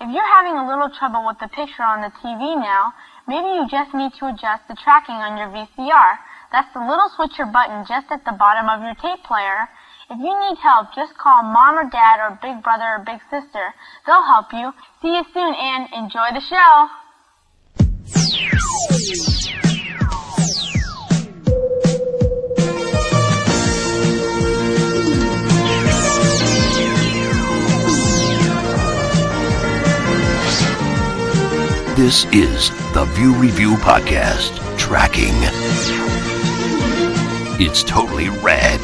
If you're having a little trouble with the picture on the TV now, maybe you just need to adjust the tracking on your VCR. That's the little switcher button just at the bottom of your tape player. If you need help, just call mom or dad or big brother or big sister. They'll help you. See you soon and enjoy the show. This is the View Review Podcast Tracking. It's totally rad.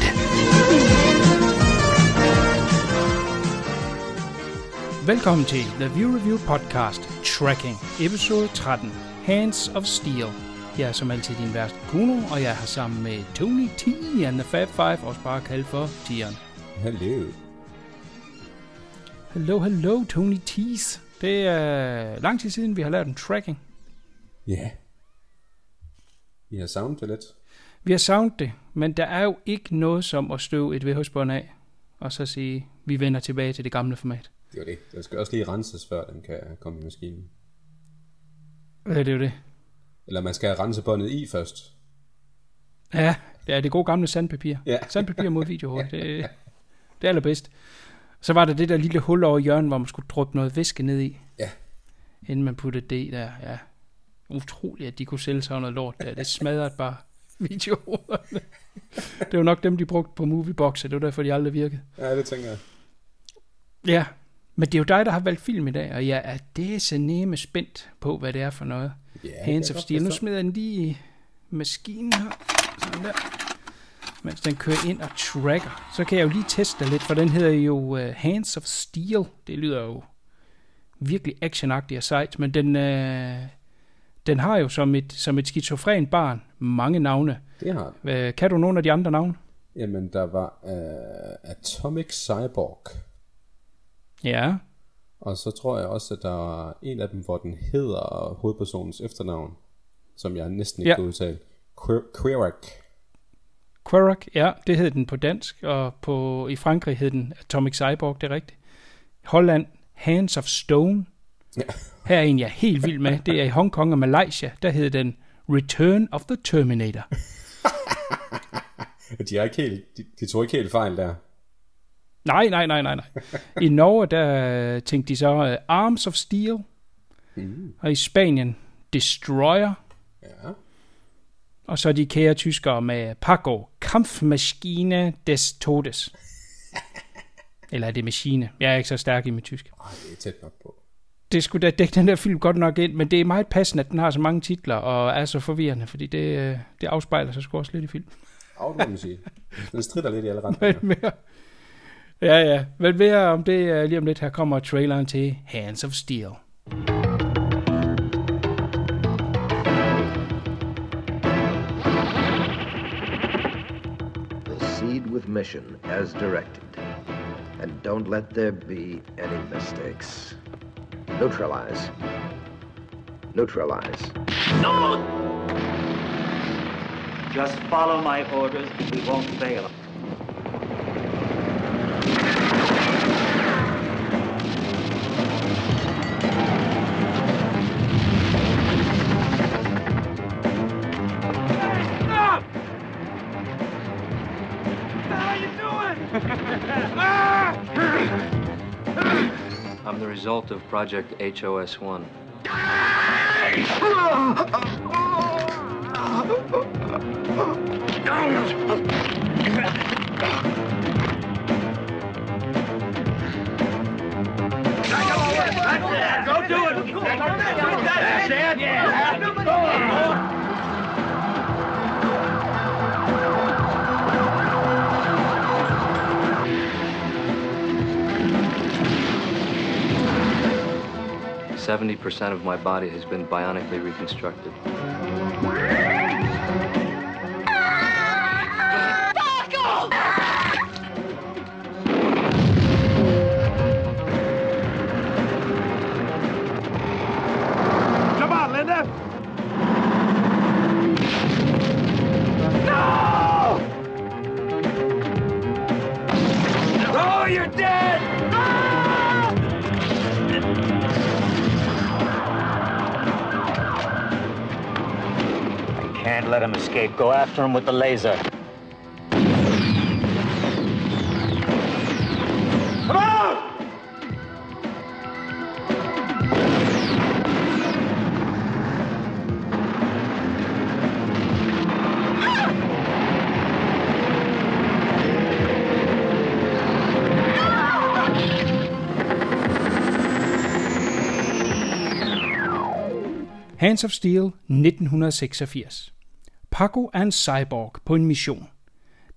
Velkommen til The View Review Podcast Tracking, episode 13, Hands of Steel. Jeg er som altid din vært Kuno, og jeg har sammen med Tony T and the Fab Five, også bare kaldt for Tion. Hello. Hello, hello, Tony T's. Det er lang tid siden, vi har lavet en tracking. Ja. Yeah. Vi har savnet det lidt. Vi har savnet det, men der er jo ikke noget som at støve et VH-bånd af, og så sige, vi vender tilbage til det gamle format. Det er jo det. Der skal også lige renses, før den kan komme i maskinen. Ja, det er jo det. Eller man skal rense båndet i først. Ja, det er det gode gamle sandpapir. Ja. Sandpapir mod video, det, det er allerbedst. Så var der det der lille hul over hjørnet, hvor man skulle dryppe noget væske ned i, Ja. inden man puttede det der. Ja. Utroligt, at de kunne sælge sådan noget lort der. Det smadrede bare videoerne. det var nok dem, de brugte på Moviebox, og det var derfor, de aldrig virkede. Ja, det tænker jeg. Ja, men det er jo dig, der har valgt film i dag, og jeg er det spændt på, hvad det er for noget. Ja, Hands of Steel. Nu smider jeg den lige i maskinen her. Sådan der. Mens den kører ind og tracker. Så kan jeg jo lige teste lidt, for den hedder jo uh, Hands of Steel. Det lyder jo virkelig actionagtigt og sejt, men den, uh, den har jo som et, som et skizofren barn mange navne. Det har den. Uh, kan du nogle af de andre navne? Jamen, der var uh, Atomic Cyborg. Ja. Og så tror jeg også, at der var en af dem, hvor den hedder hovedpersonens efternavn, som jeg næsten ikke Ja. kan udtale. Quir- Quirak. Quark, ja, det hed den på dansk, og på, i Frankrig hed den Atomic Cyborg, det er rigtigt. Holland, Hands of Stone. Ja. Her er en, jeg er helt vild med. Det er i Hongkong og Malaysia. Der hed den Return of the Terminator. De, er ikke helt, de, de tog ikke helt fejl der. Nej, nej, nej, nej, nej. I Norge, der tænkte de så uh, Arms of Steel. Mm. Og i Spanien, Destroyer. Ja. Og så de kære tyskere med Paco, Kampfmaschine des Todes. Eller er det maskine? Jeg er ikke så stærk i mit tysk. Ej, det er tæt nok på. det skulle da dække den der film godt nok ind, men det er meget passende, at den har så mange titler og er så forvirrende, fordi det, øh, det afspejler sig sgu også lidt i film. Af, det må man sige. Den strider lidt i alle retninger. Men mere, ja, ja, men mere om det øh, lige om lidt. Her kommer traileren til Hands of Steel. Proceed with mission as directed. And don't let there be any mistakes. Neutralize. Neutralize. No! Just follow my orders. We won't fail. I'm the result of Project HOS 1. Go do it! It! 70% of my body has been bionically reconstructed. Oh, you're dead! Can't let him escape. Go after him with the laser. Hands of Steel 1986. Paco er en cyborg på en mission.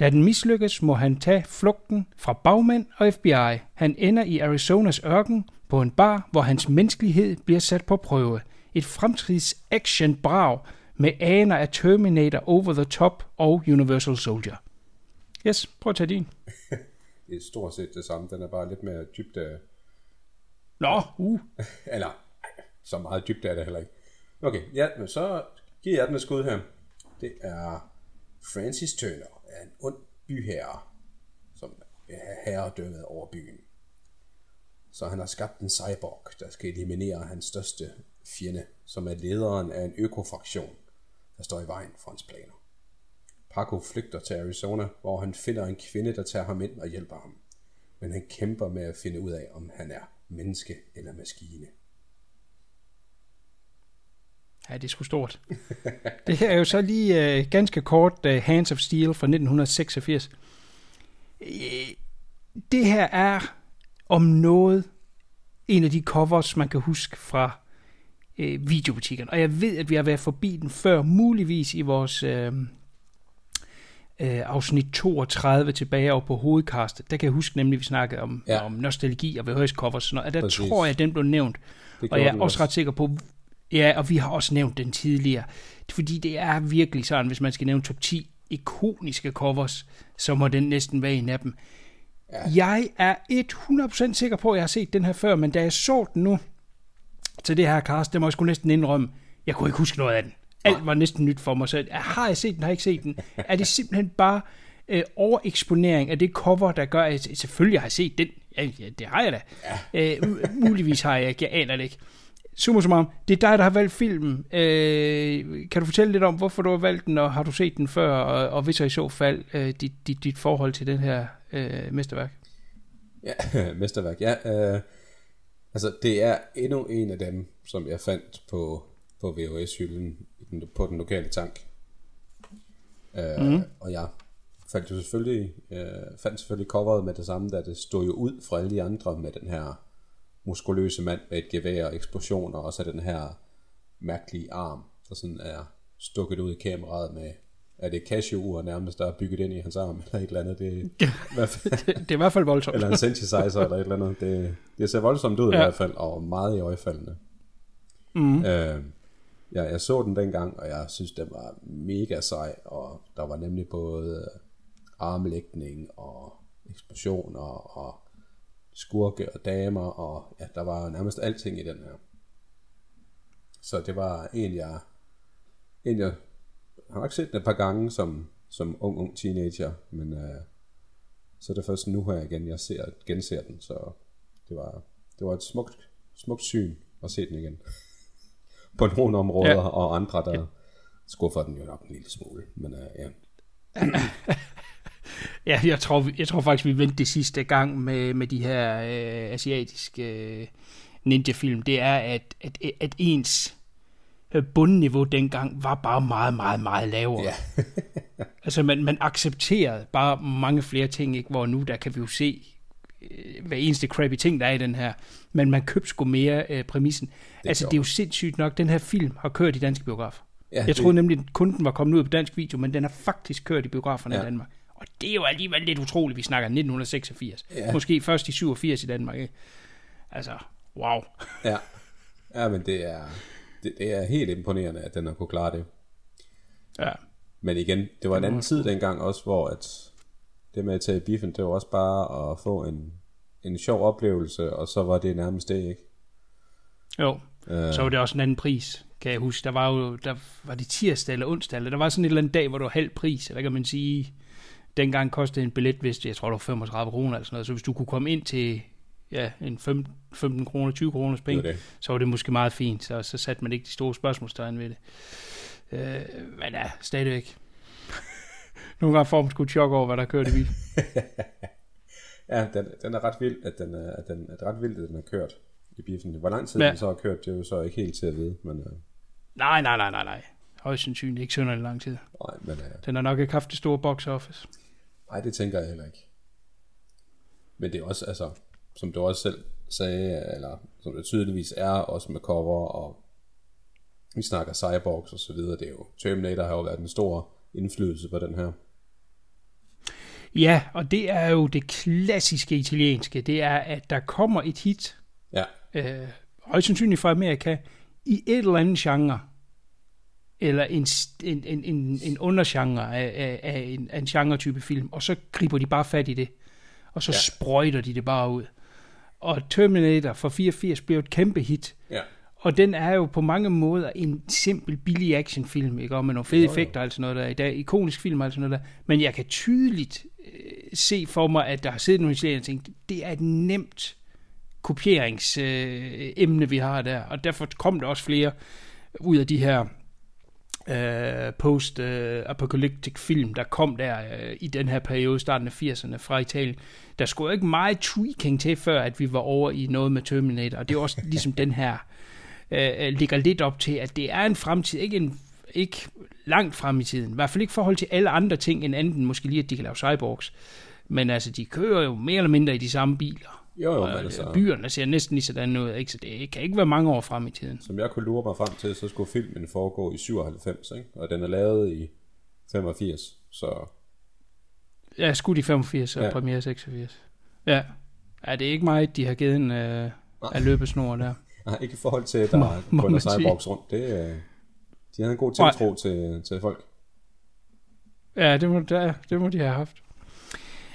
Da den mislykkes, må han tage flugten fra bagmænd og FBI. Han ender i Arizonas ørken på en bar, hvor hans menneskelighed bliver sat på prøve. Et fremtids action brag med aner af Terminator Over the Top og Universal Soldier. Yes, prøv at tage din. Det er stort set det samme. Den er bare lidt mere dybt af... Nå, uh. Eller, så meget dybt er det heller ikke. Okay, ja, men så giver jeg den et skud her. Det er Francis Turner, er en ond byherre, som er herredømmet over byen. Så han har skabt en cyborg, der skal eliminere hans største fjende, som er lederen af en økofraktion, der står i vejen for hans planer. Paco flygter til Arizona, hvor han finder en kvinde, der tager ham ind og hjælper ham. Men han kæmper med at finde ud af, om han er menneske eller maskine. Ja, det er sgu stort. det her er jo så lige uh, ganske kort uh, Hands of Steel fra 1986. Uh, det her er om noget en af de covers, man kan huske fra uh, videobutikkerne. Og jeg ved, at vi har været forbi den før, muligvis i vores uh, uh, afsnit 32 tilbage over på hovedkastet. Der kan jeg huske nemlig, at vi snakkede om, ja. Om nostalgi og VHS-covers. og sådan noget. Der Præcis. tror jeg, at den blev nævnt. Og jeg er også ret sikker på, ja, og vi har også nævnt den tidligere, fordi det er virkelig sådan, hvis man skal nævne top 10 ikoniske covers, så må den næsten være en af dem. Ja. Jeg er 100% sikker på, at jeg har set den her før, men da jeg så den nu til det her cast, det må jeg sgu næsten indrømme, jeg kunne ikke huske noget af den. Alt var næsten nyt for mig, så har jeg set den, har jeg ikke set den? Er det simpelthen bare øh, overeksponering af det cover, der gør, at selvfølgelig har jeg set den. Ja, ja det har jeg da. Ja. Øh, mu- muligvis har jeg ikke, jeg aner det ikke. Summa summarum, det er dig, der har valgt filmen. Øh, kan du fortælle lidt om, hvorfor du har valgt den, og har du set den før, og, og hvis så i så fald øh, dit, dit, dit forhold til den her øh, mesterværk? Ja, mesterværk, ja. Øh, altså, det er endnu en af dem, som jeg fandt på, på VHS-hylden på den lokale tank. Øh, mm. Og jeg fandt jo selvfølgelig, øh, fandt selvfølgelig coveret med det samme, da det stod jo ud fra alle de andre med den her muskuløse mand med et gevær og eksplosioner, og så den her mærkelige arm, der sådan er stukket ud i kameraet med, er det Casio-ur nærmest, der er bygget ind i hans arm, eller et eller andet. Det, Det, det er i hvert fald voldsomt. eller en synthesizer eller et eller andet. Det, det ser voldsomt ud ja. I hvert fald, og meget i øjefaldende. Mm. Øh, ja, jeg så den dengang, og jeg synes, den var mega sej, og der var nemlig både armlægning og eksplosioner og skurke og damer, og ja, der var nærmest alting i den her. Så det var en, jeg, en, jeg har nok set den et par gange som, som ung, ung teenager, men øh, så er det først nu her igen, jeg ser, genser den, så det var, det var et smukt, smukt syn at se den igen. På nogle områder, Ja. og andre, der ja. skuffer den jo nok en lille smule, men øh, ja. Ja, jeg tror, jeg tror faktisk, vi vendte det sidste gang med, med de her øh, asiatiske øh, ninja-film. Det er, at, at, at ens øh, bundniveau dengang var bare meget, meget, meget lavere. Ja. altså, man, man accepterede bare mange flere ting, ikke? hvor nu der kan vi jo se øh, hver eneste crappy ting, der er i den her. Men man købte sgu mere øh, præmissen. Det altså, det er jo sindssygt nok, den her film har kørt i danske biografer. Ja, jeg det- troede nemlig, at kun den var kommet ud på dansk video, men den har faktisk kørt i biograferne. Ja. i Danmark. Og det er jo alligevel lidt utroligt, vi snakker 1986. Ja. Måske først i 87 i Danmark. Ikke? Altså, wow. Ja, ja men det er, det, det er helt imponerende, at den har kunne klare det. Ja. Men igen, det var en anden tid dengang også, hvor at det med at tage i biffen, det var også bare at få en, en sjov oplevelse, og så var det nærmest det, ikke? Jo, øh. så var det også en anden pris, kan jeg huske. Der var jo, der var det tirsdag eller onsdag, eller der var sådan et eller andet dag, hvor det var halv pris, eller kan man sige, dengang kostede en billet, hvis jeg tror, det var 35 kroner eller sådan noget, så hvis du kunne komme ind til ja, en 15, 15 kroner, 20 kroners penge, Det det. så var det måske meget fint, så, så satte man ikke de store spørgsmålstegn ved det. Øh, men ja, stadigvæk. Nogle gange får man sgu chok over, hvad der kørt i bil. Ja, den, den er ret vild, at den er, at den er ret vildt, at den er kørt i biffen. Hvor lang tid Ja. den så har kørt, det er jo så ikke helt til at vide, men, øh, Nej, nej, nej, nej, nej. Højst sandsynligt ikke synderligt lang tid. nej, men øh, Den har nok ikke haft det store box office. Nej, det tænker jeg heller ikke. Men det er også, altså, som du også selv sagde, eller som det tydeligvis er, også med cover, og vi snakker cyborgs og så videre, det er jo, Terminator har jo været en stor indflydelse på den her. Ja, og det er jo det klassiske italienske. Det er, at der kommer et hit, Ja, øh, højst sandsynligt fra Amerika, i et eller andet genre, eller en, en, en, en, en undergenre af, af, af, en, af en genre-type film, og så griber de bare fat i det, og så ja. sprøjter de det bare ud. Og Terminator fra 84 blev et kæmpe hit, ja, og den er jo på mange måder en simpel, billig actionfilm, ikke? Og med nogle fede Jo, effekter og alt sådan noget der. I dag, ikonisk film og alt sådan noget der. Men jeg kan tydeligt øh, se for mig, at der har siddet nogle italienere og tænkt, det er et nemt kopieringsemne, øh, emne, vi har der. Og derfor kom der også flere ud af de her øh, post-apocalyptic film, der kom der øh, i den her periode, starten af 80'erne fra Italien. Der skulle ikke meget tweaking til, før at vi var over i noget med Terminator, og det er også ligesom den her øh, ligger lidt op til, at det er en fremtid, ikke en ikke langt frem i tiden. I hvert fald ikke forhold til alle andre ting, end anden måske lige, at de kan lave cyborgs. Men altså, de kører jo mere eller mindre i de samme biler. Jo jo, men øh, altså, byerne ser næsten lige sådan ud, ikke? så det kan ikke være mange år frem i tiden. som jeg kunne lure mig frem til, så skulle filmen foregå i 97, ikke? og den er lavet i 85, så Ja, skudt i 85 og Ja. ja. premiere 86. Ja. ja, det er ikke meget, de har givet en øh, af løbesnor der. nej, ikke i forhold til, at der Må- er cyborgs rundt, det, øh, de havde en god Nej. tiltro til, til folk. Ja, det må, der, det må de have haft.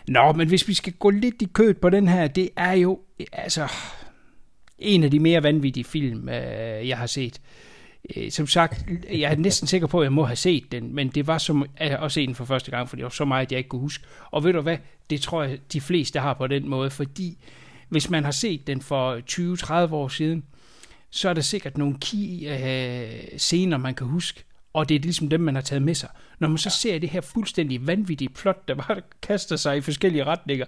Nå, men hvis vi skal gå lidt i kødet på den her, det er jo altså en af de mere vanvittige film, øh, jeg har set. Øh, som sagt, jeg er næsten sikker på, at jeg må have set den, men det var som at se den for første gang, for det var så meget, jeg ikke kunne huske. Og ved du hvad, det tror jeg, de fleste har på den måde, fordi hvis man har set den for 20-30 år siden, så er der sikkert nogle key øh, scener, man kan huske, og det er ligesom dem, man har taget med sig. Når man så ser det her fuldstændig vanvittige plot, der bare kaster sig i forskellige retninger,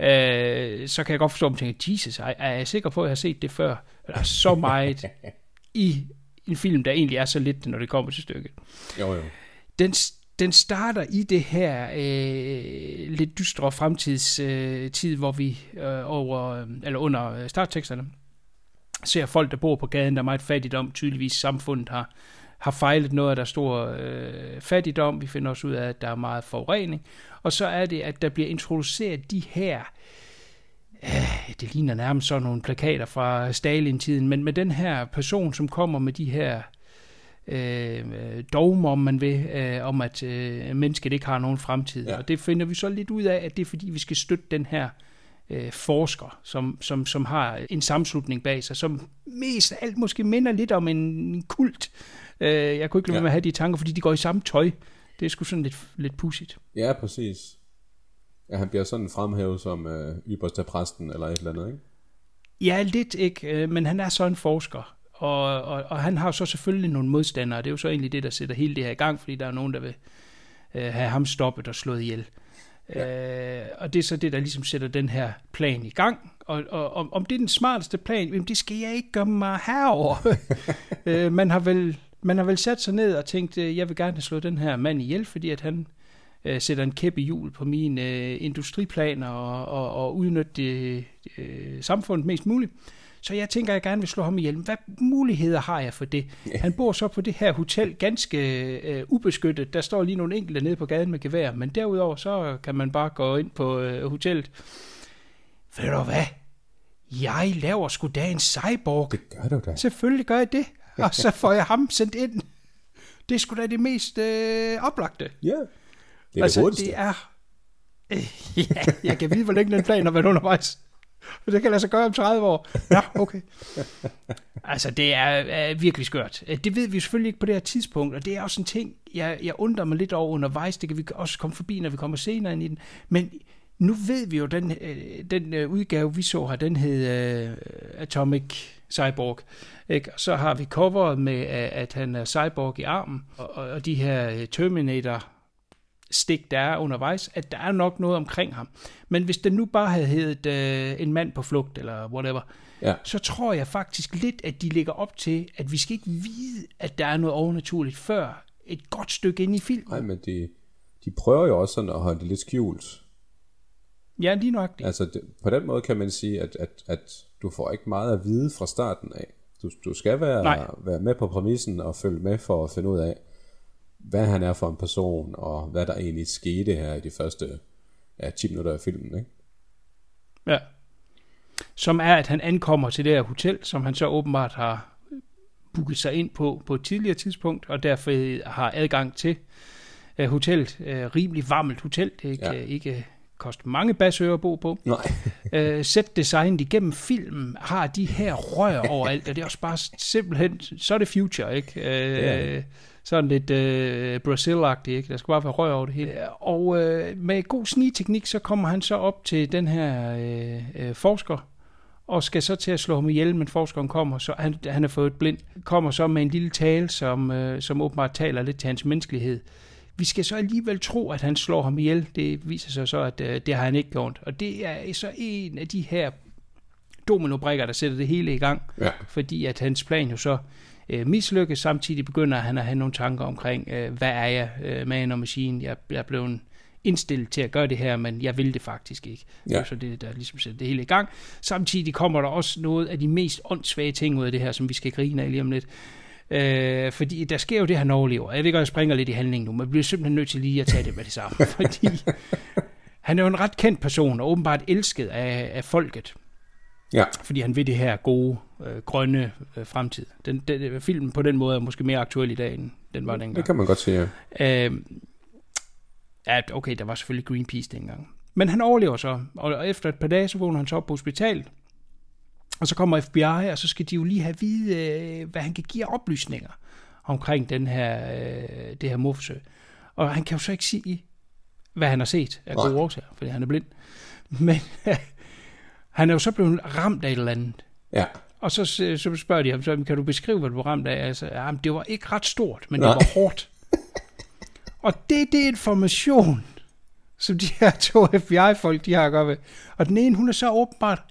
øh, så kan jeg godt forstå, at man tænker, Jesus, er, er jeg sikker på, at jeg har set det før? Der er så meget i en film, der egentlig er så lidt, når det kommer til stykket Jo jo. den, den starter i det her øh, lidt dystre fremtidstid, øh, tid, hvor vi øh, over, øh, eller under øh, startteksterne ser folk, der bor på gaden, der er meget fattigdom. Tydeligvis samfundet har, har fejlet noget, der er stor øh, fattigdom. Vi finder også ud af, at der er meget forurening. Og så er det, at der bliver introduceret de her øh, det ligner nærmest sådan nogle plakater fra Stalin-tiden, men med den her person, som kommer med de her øh, dogmer, om man vil, øh, om at øh, mennesket ikke har nogen fremtid. Ja. Og det finder vi så lidt ud af, at det er fordi, vi skal støtte den her øh, forsker, som, som, som har en sammenslutning bag sig, som mest af alt måske minder lidt om en kult. Øh, jeg kunne ikke lade Ja. med at have de tanker, fordi de går i samme tøj. Det er sgu sådan lidt, lidt pudsigt. Ja, præcis. Ja, han bliver sådan fremhævet som øh, ypperste præsten eller et eller andet, ikke? Ja, lidt ikke, øh, men han er så en forsker, og, og, og han har så selvfølgelig nogle modstandere, det er jo så egentlig det, der sætter hele det her i gang, fordi der er nogen, der vil øh, have ham stoppet og slået ihjel. Ja. Øh, og det er så det, der ligesom sætter den her plan i gang, og, og om, om det er den smarteste plan, jamen det skal jeg ikke gøre mig herover. øh, man, har vel, man har vel sat sig ned og tænkt, øh, jeg vil gerne slået den her mand ihjel, fordi at han øh, sætter en kæp i hjul på mine øh, industriplaner og, og, og udnytte det, øh, samfundet mest muligt. Så jeg tænker, at jeg gerne vil slå ham ihjel. Hvad muligheder har jeg for det? Han bor så på det her hotel, ganske øh, ubeskyttet. Der står lige nogle enkelte nede på gaden med gevær, men derudover så kan man bare gå ind på øh, hotellet. Ved du hvad? Jeg laver sgu da en cyborg. Det gør du da. Selvfølgelig gør jeg det. Og så får jeg ham sendt ind. Det er sgu da det mest øh, oplagte. Ja. Det er altså, det hurtigste. det er... Øh, ja, jeg kan vide, hvor længe den plan har været undervejs. Og det kan lade sig gøre om 30 år. Ja, okay. Altså, det er, er virkelig skørt. Øh, Det ved vi selvfølgelig ikke på det her tidspunkt, og det er også en ting, jeg, jeg undrer mig lidt over undervejs. Det kan vi også komme forbi, når vi kommer senere ind i den. Men nu ved vi jo, den, øh, den øh, udgave, vi så her, den hed øh, Atomic cyborg. Ikke? Så har vi coveret med, at han er cyborg i armen, og, og de her øh, Terminator stik, der er undervejs, at der er nok noget omkring ham. Men hvis det nu bare havde heddet øh, en mand på flugt, eller whatever, Ja. så tror jeg faktisk lidt, at de lægger op til, at vi skal ikke vide, at der er noget overnaturligt, før et godt stykke ind i filmen. Nej, men de, de prøver jo også sådan at holde det lidt skjult. Ja, lige nok det. Altså, det, på den måde kan man sige, at, at, at du får ikke meget at vide fra starten af. Du, du skal være, Nej. være med på præmissen og følge med for at finde ud af, hvad han er for en person, og hvad der egentlig skete her i de første ja, 10 minutter af filmen. Ikke? Ja. Som er, at han ankommer til det her hotel, som han så åbenbart har booket sig ind på på et tidligere tidspunkt, og derfor har adgang til uh, hotellet. Uh, rimelig varmt hotel. Det kan Ja. ja. ikke koste mange basører at bo på. Nej. uh, set-designet igennem filmen har de her rør overalt, og det er også bare simpelthen, så er det future, ikke? Uh, Ja. Sådan lidt uh, Brazil-agtigt, ikke? Der skal bare være rør over det hele. Og uh, med god snigteknik, så kommer han så op til den her uh, uh, forsker, og skal så til at slå ham ihjel, men forskeren kommer, så han, han er fået blind, kommer så med en lille tale, som, øh, som åbenbart taler lidt til hans menneskelighed. Vi skal så alligevel tro, at han slår ham ihjel. Det viser sig så, at øh, det har han ikke gjort. Og det er så en af de her dominobrikker, der sætter det hele i gang, Ja. fordi at hans plan jo så øh, mislykkes. Samtidig begynder han at have nogle tanker omkring, øh, hvad er jeg, øh, man og machine? Jeg, jeg er blevet indstillet til at gøre det her, men jeg vil det faktisk ikke. Ja. Så det, der ligesom sætter det hele i gang. Samtidig kommer der også noget af de mest åndssvage ting ud af det her, som vi skal grine af lige om lidt. Øh, fordi der sker jo det, han overlever. Jeg ved godt, jeg springer lidt i handlingen nu, men jeg bliver simpelthen nødt til lige at tage det med det samme. fordi han er jo en ret kendt person, og åbenbart elsket af, af folket Ja. fordi han vil det her gode, øh, grønne øh, fremtid. Den, den, filmen på den måde er måske mere aktuel i dag, end den var Det dengang. kan man godt sige, ja. Øh, ja, okay, der var selvfølgelig Greenpeace dengang. Men han overlever så, og efter et par dage, så vågner han så op på hospitalet. Og så kommer FBI, og så skal de jo lige have at vide, øh, hvad han kan give af oplysninger omkring den her, øh, det her morforsøg. Og han kan jo så ikke sige, hvad han har set af gode årsager, fordi han er blind. Men han er jo så blevet ramt af et eller andet. Ja. Og så, så spørger de ham, så, kan du beskrive, hvad du var ramt af? Altså, jamen, det var ikke ret stort, men Nej. det var hårdt. og det er det information, som de her to FBI-folk, de har at gøre med. Og den ene, hun er så åbenbart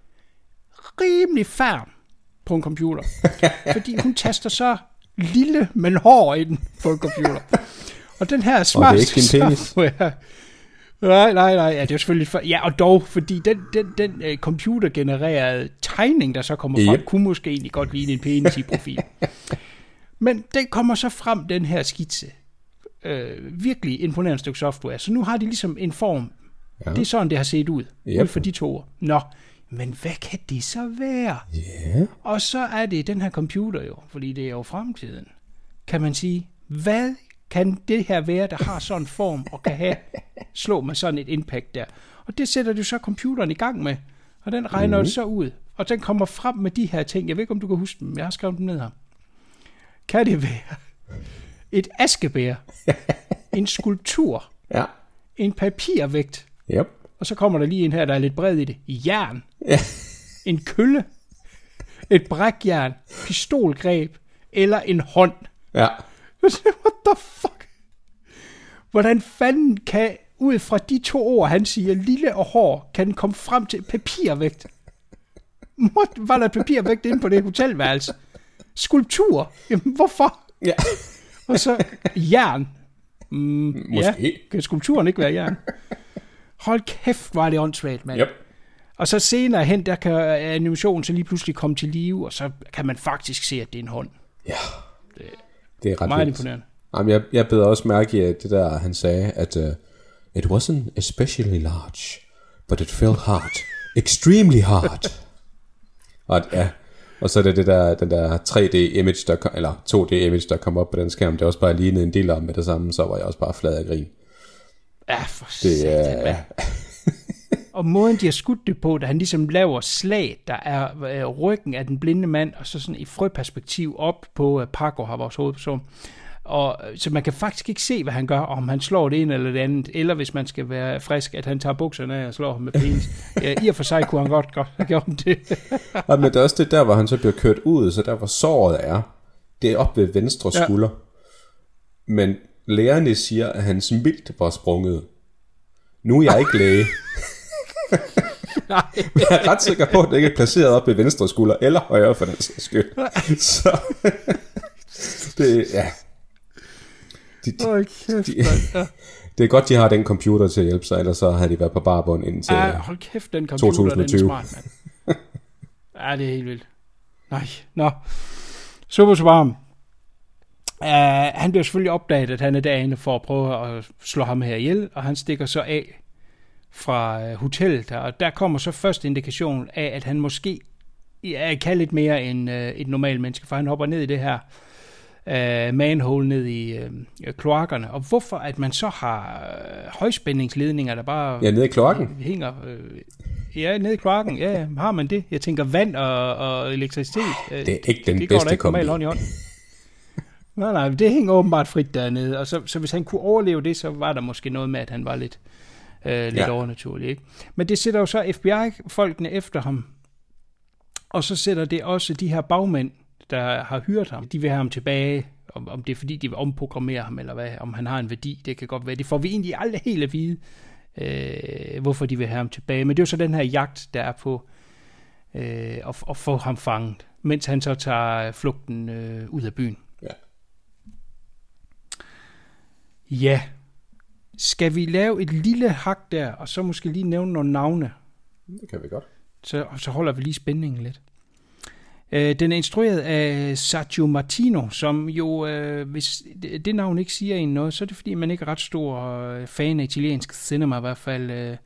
rimelig færm på en computer. fordi hun taster så lille, men hård ind på en computer. Og den her smart ikke din penis? software- Nej, nej, nej. Ja, det er selvfølgelig for, ja, og dog, fordi den, den, den uh, computergenererede tegning, der så kommer frem, Yep. kunne måske egentlig godt ligne en penis i profil. Men den kommer så frem, den her skitse. Øh, virkelig imponerende stykke software. Så nu har de ligesom en form. Ja. Det er sådan, det har set ud. Yep. Ud for de to ord. Nå, men hvad kan det så være? Ja. Og så er det den her computer jo, fordi det er jo fremtiden. Kan man sige, hvad kan det her være, der har sådan en form, og kan have, slå med sådan et impact der? Og det sætter du så computeren i gang med, og den regner mm. så ud, og den kommer frem med de her ting. Jeg ved ikke, om du kan huske dem, jeg har skrevet dem ned her. Kan det være et askebær, en skulptur, Ja. en papirvægt, Yep. Og så kommer der lige en her, der er lidt bred i det. Jern. Ja. En kølle. Et brækjern. Pistolgreb. Eller en hånd. Ja. What the fuck? Hvordan fanden kan, ud fra de to ord, han siger, lille og hård, kan den komme frem til papirvægt? What? Var der papirvægt inde på det hotelværelse? Skulptur? Jamen, hvorfor? Ja. Og så jern. Mm, Måske. Ja. Kan skulpturen ikke være jern? Hold kæft, var det åndssvagt, mand. Yep. Og så senere hen, der kan animationen så lige pludselig komme til live, og så kan man faktisk se, at det er en hånd. Ja. Det er ret Meget vildt. imponerende. Jamen, jeg, jeg bed også mærke i at det der, han sagde, at uh, it wasn't especially large, but it felt hard. Extremely hard. og, ja, og så er det, det der, den der 3D-image, der kom, eller 2D-image, der kom op på den skærm, det også bare lignede en del om med det samme, så var jeg også bare flad af grin. Ja, for Det satan, er... mand. Og måden, de har skudt det på, da han ligesom laver slag, der er øh, ryggen af den blinde mand, og så sådan i frøperspektiv op på øh, Paco har vores hovedperson. Og, øh, så man kan faktisk ikke se, hvad han gør, om han slår det ene eller det andet, eller hvis man skal være frisk, at han tager bukserne af og slår ham med penis. ja, I og for sig kunne han godt, godt have gjort det. Ja, men det er også det der, hvor han så bliver kørt ud, så der hvor såret er, det er op ved venstre Ja. skulder. Men lægerne siger, at hans mildt var sprunget. Nu er jeg ikke læge. Nej. Men jeg er ret sikker på, at det ikke er placeret op ved venstre skulder, eller højre for den sags skyld. Så det, ja. De, de, Åh, kæft, de. Ja. det er godt, de har den computer til at hjælpe sig, ellers så havde de været på barbund indtil... Ja, hold kæft, den computer, 2020. den er smart, mand. Ja, det er helt vildt. Nej, nå. Super Swarm. Uh, han bliver selvfølgelig opdaget, at han er derinde for at prøve at slå ham her ihjel, og han stikker så af fra uh, hotellet og der kommer så først indikation af, at han måske ja, kan lidt mere end uh, et normalt menneske, for han hopper ned i det her uh, manhole ned i uh, kloakkerne. Og hvorfor at man så har uh, højspændingsledninger, der bare Ja, nede i kloakken. hænger... Øh, ja, nede i kloakken. Ja, har man det? Jeg tænker vand og, og elektricitet. øh, Det er ikke den det går bedste kombi. hånd i hånd. Nej, nej, det hænger åbenbart frit dernede. Og så, så hvis han kunne overleve det, så var der måske noget med, at han var lidt, øh, lidt Ja. overnaturlig. Ikke? Men det sætter jo så FBI-folkene efter ham. Og så sætter det også de her bagmænd, der har hyret ham. De vil have ham tilbage. Om, om det er fordi, de vil omprogrammere ham, eller hvad, om han har en værdi. Det kan godt være. Det får vi egentlig aldrig helt at vide, øh, hvorfor de vil have ham tilbage. Men det er jo så den her jagt, der er på øh, at, at få ham fanget, mens han så tager flugten øh, ud af byen. Ja. Skal vi lave et lille hak der, og så måske lige nævne nogle navne? Det kan vi godt. Så, så holder vi lige spændingen lidt. Øh, den er instrueret af Sergio Martino, som jo, øh, hvis det, navn ikke siger en noget, så er det fordi, man ikke er ret stor øh, fan af italiensk cinema, i hvert fald øh,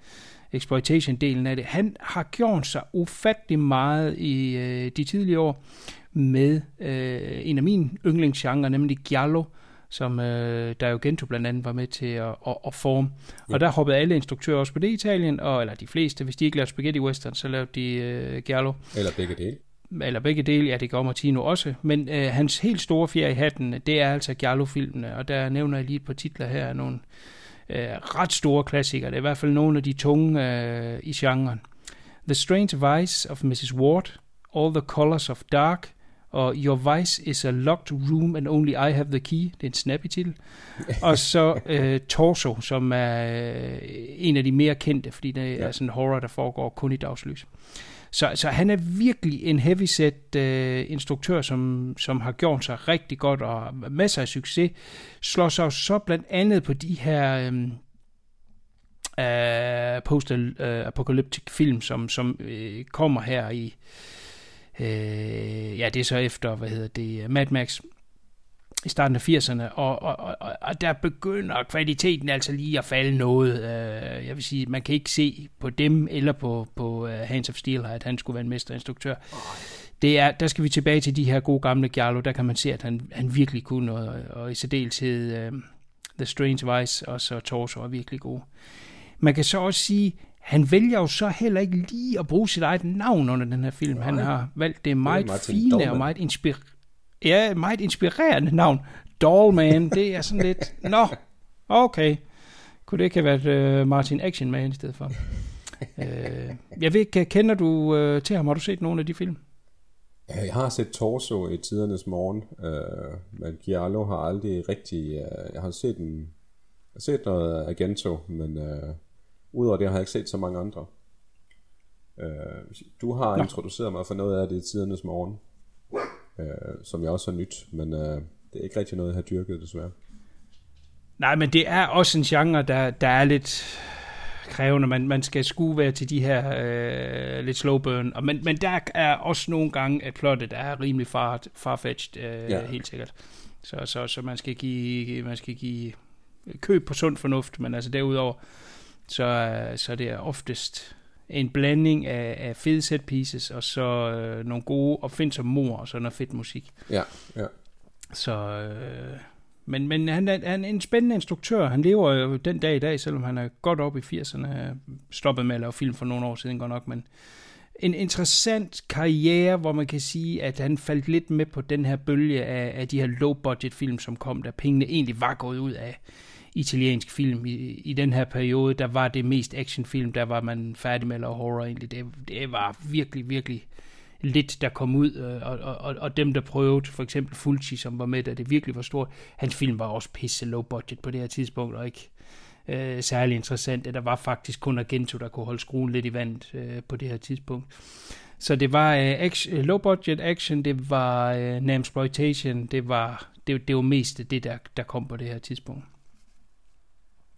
exploitation-delen af det. Han har gjort sig ufattelig meget i øh, de tidlige år med øh, en af mine yndlingsgenre, nemlig Giallo, som øh, der jo Gento blandt andet var med til at, at, at forme. Og der hoppede alle instruktører også på det i Italien, og, eller de fleste, hvis de ikke lavede spaghetti western, så lavede de øh, Giallo Eller begge dele. eller begge dele, ja det gør Martino også, men øh, hans helt store fjer i hatten, det er altså Giallo-filmene, og der nævner jeg lige et par titler her af nogle øh, ret store klassikere, det er i hvert fald nogle af de tunge øh, i genren. The Strange Vice of Mrs. Ward, All the Colors of Dark, og Your Vice is a Locked Room and Only I Have the Key, det er en snappy titel, og så øh, Torso, som er øh, en af de mere kendte, fordi det Ja. er sådan en horror, der foregår kun i dagslys. Så, så han er virkelig en heavyset øh, instruktør, som, som har gjort sig rigtig godt og masser af succes. Slår sig så blandt andet på de her øh, øh, post-apocalyptic film, som, som øh, kommer her i, øh, ja det er så efter, hvad hedder det, Mad Max i starten af 80'erne, og, og, og, og- der begynder kvaliteten altså lige at falde noget. Øh, jeg vil sige, man kan ikke se på dem eller på, på uh, Hands of Steel, at han skulle være en mesterinstruktør. Det er, der skal vi tilbage til de her gode gamle Giallo, der kan man se, at han, han virkelig kunne noget, og, og i særdeleshed uh, The Strange Vice og så Torso er virkelig gode. Man kan så også sige, han vælger jo så heller ikke lige at bruge sit eget navn under den her film. Han har valgt det meget Martin fine Dolman. og meget inspirerende Ja, meget inspirerende navn. Dollman, det er sådan lidt... Nå, okay. Kunne det ikke have været uh, Martin Action Man i stedet for? uh, jeg ved ikke, kender du uh, til ham? Har du set nogle af de film? Jeg har set Torso i tidernes morgen, øh, men Giallo har aldrig rigtig... Øh, jeg har set en, jeg har set noget Agento, men øh, udover det har jeg ikke set så mange andre. Øh, du har Nå. introduceret mig for noget af det i tidernes morgen, øh, som jeg også har nyt, men øh, det er ikke rigtig noget, jeg har dyrket desværre. Nej, men det er også en genre, der, der er lidt krævende. Man, man skal skue være til de her øh, lidt slow burn. Og, men, men der er også nogle gange, at plottet er rimelig far, farfetched, øh, Ja. ja. helt sikkert. Så, så, så man skal give, man skal give køb på sund fornuft, men altså derudover, så, er- så er det oftest en blanding af, af fede set pieces, og så øh, nogle gode opfindsomme mor, og så noget fedt musik. Ja, ja. Så, øh, men, men han er, han er en spændende instruktør. Han lever jo den dag i dag, selvom han er godt oppe i 80'erne. Stoppet med at lave film for nogle år siden godt nok, men en interessant karriere, hvor man kan sige, at han faldt lidt med på den her bølge af, af de her low-budget film, som kom, der pengene egentlig var gået ud af italiensk film. I, I den her periode, der var det mest actionfilm, der var man færdig med at lave horror egentlig. Det, det var virkelig, virkelig lidt, der kom ud, øh, og, og, og dem, der prøvede, for eksempel Fulci, som var med, da det virkelig var stort, hans film var også pisse low budget på det her tidspunkt, og ikke øh, særlig interessant. Der var faktisk kun Argento, der kunne holde skruen lidt i vandet øh, på det her tidspunkt. Så det var øh, action, øh, low budget action, det var øh, exploitation, det var det, det var mest det, der, der kom på det her tidspunkt.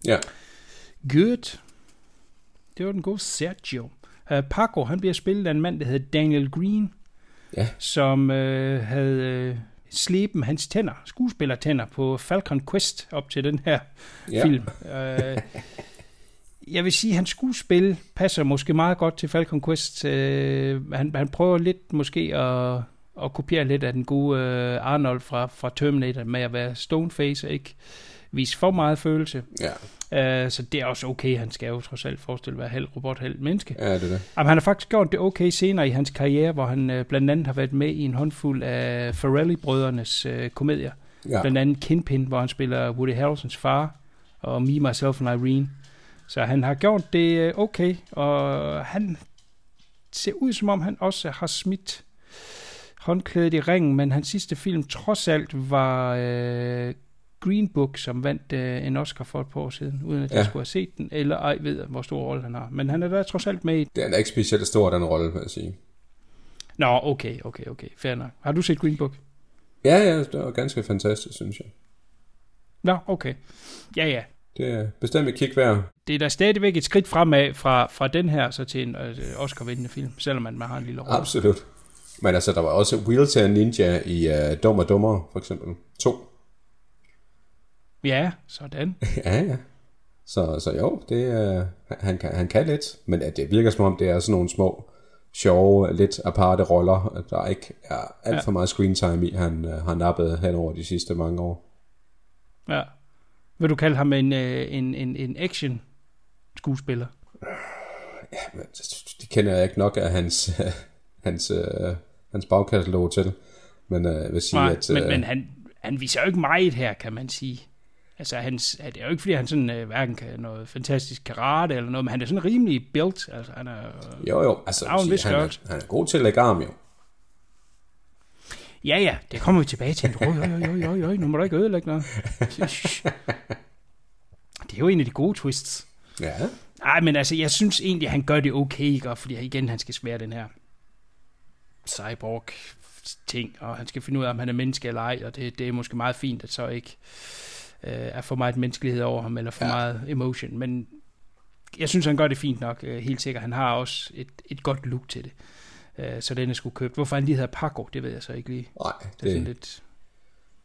Ja. Good. Det var den gode Sergio. Uh, Paco, han bliver spillet af en mand, der hedder Daniel Green, Ja. som uh, havde uh, sleben hans tænder, skuespillertænder, på Falcon Quest op til den her Ja. film. Uh, jeg vil sige, at hans skuespil passer måske meget godt til Falcon Quest. Uh, han, han prøver lidt måske at, at kopiere lidt af den gode uh, Arnold fra, fra Terminator med at være stoneface ikke vise for meget følelse. Ja, Uh, så det er også okay. Han skal jo trods alt forestille være halv robot, halv menneske. ja det er det. Jamen, han har faktisk gjort det okay senere i hans karriere, hvor han uh, blandt andet har været med i en håndfuld af Farrelly-brødrenes uh, komedier. Ja. Blandt andet Kingpin, hvor han spiller Woody Harrelsons far, og Me, Myself and Irene. Så han har gjort det uh, okay, og han ser ud som om, han også har smidt håndklædet i ringen, men hans sidste film trods alt var uh, Green Book, som vandt uh, en Oscar for et par år siden, uden at jeg Ja. skulle have set den, eller ej ved, hvor stor rolle han har. Men han er da trods alt med i Det er ikke specielt stor, den rolle, vil jeg sige. Nå, okay, okay, okay. Fair nok. Har du set Green Book? Ja, ja, det var ganske fantastisk, synes jeg. Nå, okay. Ja, ja. Det er bestemt et kig værd. Det er da stadigvæk et skridt fremad fra, fra den her så til en øh, Oscar-vindende film, selvom man, man har en lille rolle. Absolut. Men altså, der var også Wheelchair Ninja i uh, Dum og Dummer, for eksempel. To. Ja, sådan. ja, ja. Så, så jo, det, uh, han, kan, han kan lidt, men at det virker som om, det er sådan nogle små, sjove, lidt aparte roller, der ikke er alt Ja. for meget screen time i, han uh, har nappet hen over de sidste mange år. Ja. Vil du kalde ham en, øh, en, en, en action skuespiller? Men det kender jeg ikke nok af hans, hans, uh, hans bagkatalog til. Men uh, jeg vil sige, Nej, at... men, øh, men han, han viser jo ikke meget her, kan man sige. Altså, hans, det er jo ikke, fordi han sådan, øh, hverken kan noget fantastisk karate eller noget, men han er sådan rimelig built. Altså, han er, øh, Jo, jo, altså, Der er jo en jeg vil vis sige, han, er, han er god til at lægge arm, jo. Ja, ja, det kommer vi tilbage til. Jo, jo, jo, jo, jo, nu må du ikke ødelægge noget. Det er jo en af de gode twists. Ja, Nej, men altså, jeg synes egentlig, han gør det okay, ikke? Fordi igen, han skal svære den her cyborg ting, og han skal finde ud af, om han er menneske eller ej, og det, det er måske meget fint, at så ikke øh, er for meget menneskelighed over ham, eller for Ja. meget emotion, men jeg synes, han gør det fint nok, øh, helt sikkert. Han har også et, et godt look til det, øh, så den er sgu købt. Hvorfor han lige hedder Paco, det ved jeg så ikke lige. nej, Det er sådan det, lidt...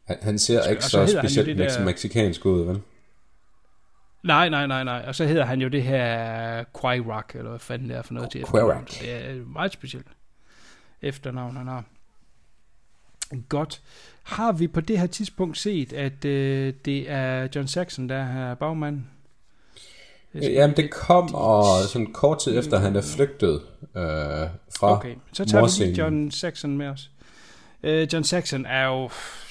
han, han ser ikke så så specielt det der- mexikansk ud, vel? Nej, nej, nej, nej. Og så hedder han jo det her Quirk, eller hvad fanden det er for noget til Quirk. efternavn. Det er meget specielt efternavn, han har. Godt. Har vi på det her tidspunkt set, at øh, det er John Saxon, der er bagmand? Jamen, det kom, og sådan kort tid efter, han er flygtet øh, fra Okay, så tager vi morscenen. lige John Saxon med os. Uh, John Saxon er jo,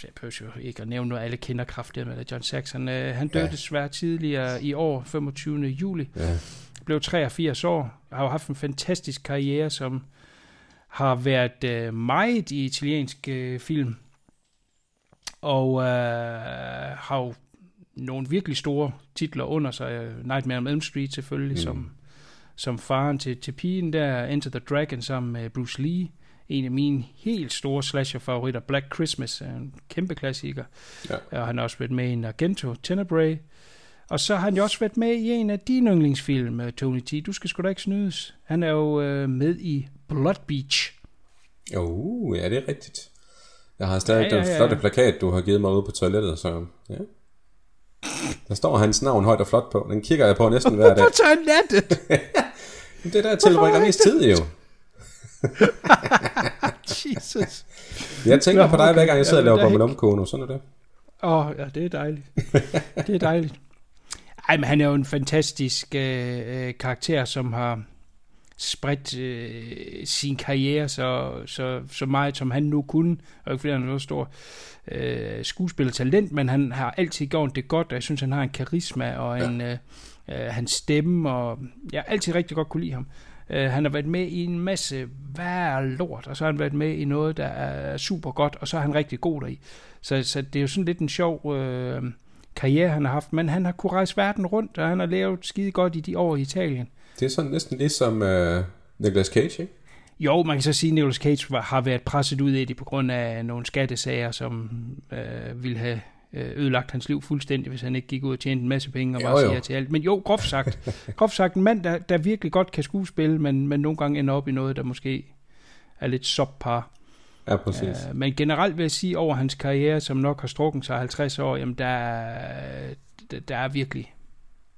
jeg behøver jo ikke at nævne noget, alle kender kraftigt med. John Saxon, uh, han døde Ja. desværre tidligere i år, 25. juli. Ja. Blev 83 år, har jo haft en fantastisk karriere, som har været uh, meget i italiensk uh, film. Og uh, har jo nogle virkelig store titler under sig. Nightmare on Elm Street selvfølgelig, mm. som, som faren til, til pigen der. Enter the Dragon sammen med Bruce Lee. En af mine helt store slasher-favoritter, Black Christmas, er en kæmpe klassiker. Ja. Og han har også været med i en Argento, Tenebrae. Og så har han jo også været med i en af dine yndlingsfilm, øh, Tony T. Du skal sgu da ikke snydes. Han er jo øh, med i Blood Beach. Jo, ja, det er rigtigt. Jeg har stadig Ja, ja, ja, den ja, flotte ja. plakat, du har givet mig ude på toilettet, så ja. Der står hans navn højt og flot på. Den kigger jeg på næsten hver dag. På toilettet! Det er der, jeg tilbringer mest tid, jo. Jesus. Jeg tænker Nå, på dig, okay. hver gang jeg sidder og Jamen, laver er bommelomkono. Sådan er det. Åh, oh, ja, det er dejligt. det er dejligt. Ej, men han er jo en fantastisk øh, øh, karakter, som har, spredt øh, sin karriere så, så, så meget, som han nu kunne. Og ikke fordi han er noget stor øh, skuespillertalent, men han har altid gjort det godt, og jeg synes, han har en karisma og en, øh, øh, hans stemme, og jeg har altid rigtig godt kunne lide ham. Øh, han har været med i en masse hver lort, og så har han været med i noget, der er super godt, og så er han rigtig god deri. Så, så det er jo sådan lidt en sjov øh, karriere, han har haft, men han har kunne rejse verden rundt, og han har lavet skide godt i de år i Italien. Det er sådan næsten ligesom uh, Nicolas Cage, ikke? Jo, man kan så sige, at Nicolas Cage var, har været presset ud af det på grund af nogle skattesager, som øh, ville have øh, ødelagt hans liv fuldstændig, hvis han ikke gik ud og tjente en masse penge og Jo, bare siger til alt. Men jo, groft sagt, groft sagt en mand, der, der virkelig godt kan skuespille, men, men nogle gange ender op i noget, der måske er lidt subpar. Ja, præcis. Øh, men generelt vil jeg sige, over hans karriere, som nok har strukken sig 50 år, jamen er- der, der er virkelig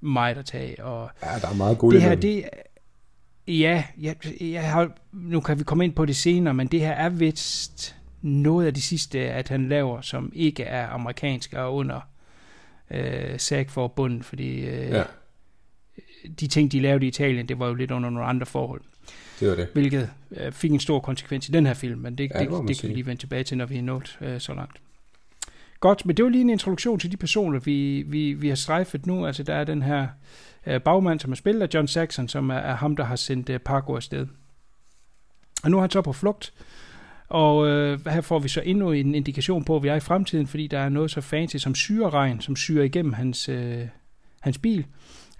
meget at tage. Og Ja, der er meget guld det her, det Ja, jeg, jeg har, nu kan vi komme ind på det senere, men det her er vist noget af det sidste, at han laver, som ikke er amerikansk og under øh, SAG-forbundet, fordi øh, Ja, de ting, de lavede i Italien, det var jo lidt under nogle andre forhold, det var det. hvilket øh, fik en stor konsekvens i den her film, men det, Ja, det det, det kan vi lige vende tilbage til, når vi er nået øh, så langt. Godt, men det var lige en introduktion til de personer, vi, vi, vi har strejfet nu. Altså, der er den her øh, bagmand, som er spillet af John Saxon, som er, er ham, der har sendt øh, Pargo afsted. Og nu er han så på flugt, og øh, her får vi så endnu en indikation på, at vi er i fremtiden, fordi der er noget så fancy som syreregn, som syrer igennem hans, øh, hans bil.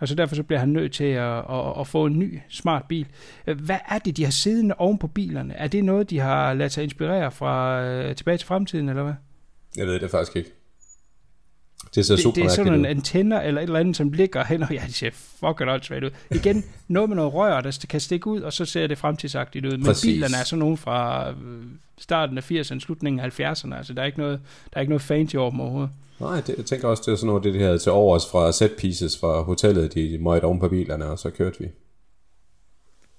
Og så derfor så bliver han nødt til at, at, at få en ny smart bil. Øh, hvad er det, de har siddende oven på bilerne? Er det noget, de har ladet sig inspirere fra øh, tilbage til fremtiden, eller hvad? Jeg ved det faktisk ikke. Det ser Det, super det er sådan en mærkeligt ud. antenner eller et eller andet, som ligger hen, og ja, de ser fucking åndssvagt ud. Igen, noget med noget rør, der kan stikke ud, og så ser det fremtidsagtigt ud. Men Præcis. bilerne er sådan nogle fra øh, starten af 80'erne, slutningen af 70'erne, altså der er ikke noget, der er ikke noget fancy over dem overhovedet. Nej, det, jeg tænker også, det er sådan noget, det de havde til overs fra set pieces fra hotellet, de møjte oven på bilerne, og så kørte vi.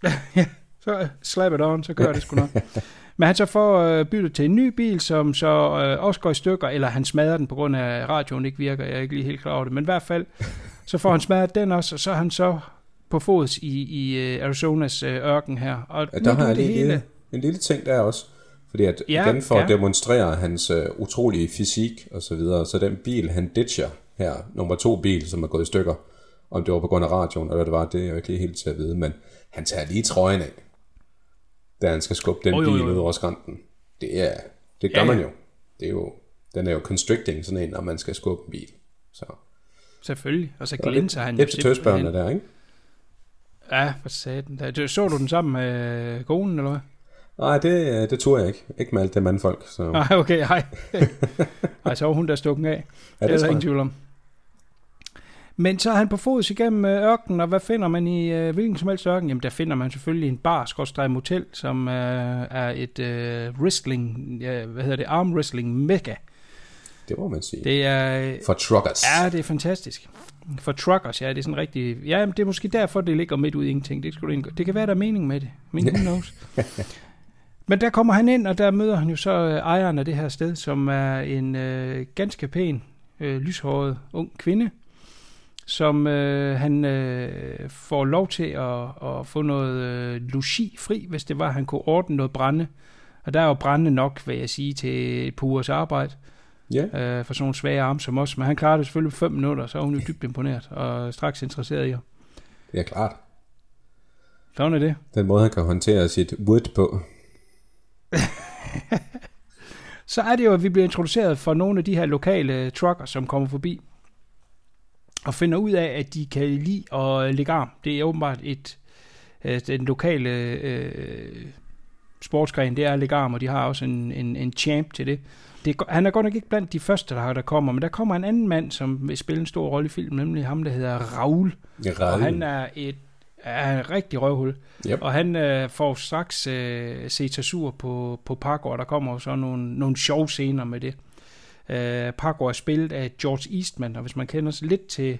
Så slap it on, så kører det sgu nok. Men han så får øh, byttet til en ny bil, som så øh, også går i stykker, eller han smadrer den på grund af, at radioen ikke virker. Jeg er ikke lige helt klar over det. Men i hvert fald, så får han smadret den også, og så er han så på fods i, i øh, Arizonas øh, ørken her. Og Ja, der er har jeg lige hele. en, lille ting der også. Fordi at Ja, igen for at ja. demonstrere hans øh, utrolige fysik og så videre, så den bil, han ditcher her, nummer to bil, som er gået i stykker, om det var på grund af radioen, eller hvad det var, det er jeg ikke lige helt til at vide, men han tager lige trøjen af, da han skal skubbe den jo, bil jo, jo. ud over skrænten. Det er, det gør Ja, man jo. Det er jo, den er jo constricting, sådan en, når man skal skubbe en bil. Så, Selvfølgelig. Og så glinser han lidt, jo tøsbørnene der, ikke? Ja, for satan. Du- Så du den sammen med øh, konen, eller hvad? Nej, det, det tror jeg ikke. Ikke med alt det mandfolk. Så. Nej, okay, hej. Ej, så var hun der stukken af. Ja, det er tror der ingen tvivl om. Men så er han på fods igennem øh, ørkenen, og hvad finder man i øh, hvilken som helst ørken? Jamen, der finder man selvfølgelig en bar, skorstræk motel, som øh, er et øh, wrestling, ja, hvad hedder det, arm wrestling mecca. Det må man sige. Det er, For truckers. ja, det er fantastisk. For truckers, ja, det er sådan rigtig, ja, men det er måske derfor, det ligger midt ud i ingenting. Det, skulle indgå. det kan være, der er mening med det, men who knows. Men der kommer han ind, og der møder han jo så øh, ejeren af det her sted, som er en øh, ganske pæn, øh, lyshåret ung kvinde, som øh, han øh, får lov til at, at få noget øh, logi fri, hvis det var, at han kunne ordne noget brænde. Og der er jo brænde nok, vil jeg sige, til et par ugers arbejde Ja, øh, for sådan nogle svage arme som os. Men han klarede det selvfølgelig på fem minutter, så er hun jo dybt imponeret og straks interesseret i ham. det er klart. Sådan er det. Den måde, han kan håndtere sit wood på. Så er det jo, at vi bliver introduceret for nogle af de her lokale trucker, som kommer forbi og finder ud af, at de kan lide at lægge arm. Det er åbenbart et, øh, den lokale øh, sportsgren, det er at lægge arm, og de har også en, en, en champ til det. det han er godt nok ikke blandt de første, der, der kommer, men der kommer en anden mand, som vil spille en stor rolle i filmen, nemlig ham, der hedder Raul. Og han er et er en rigtig røvhul. Yep. Og han øh, får straks øh, set sig sur på, på Parkour. Der kommer så nogle, nogle sjove scener med det. Øh, Paco er spillet af George Eastman, og hvis man kender sig lidt til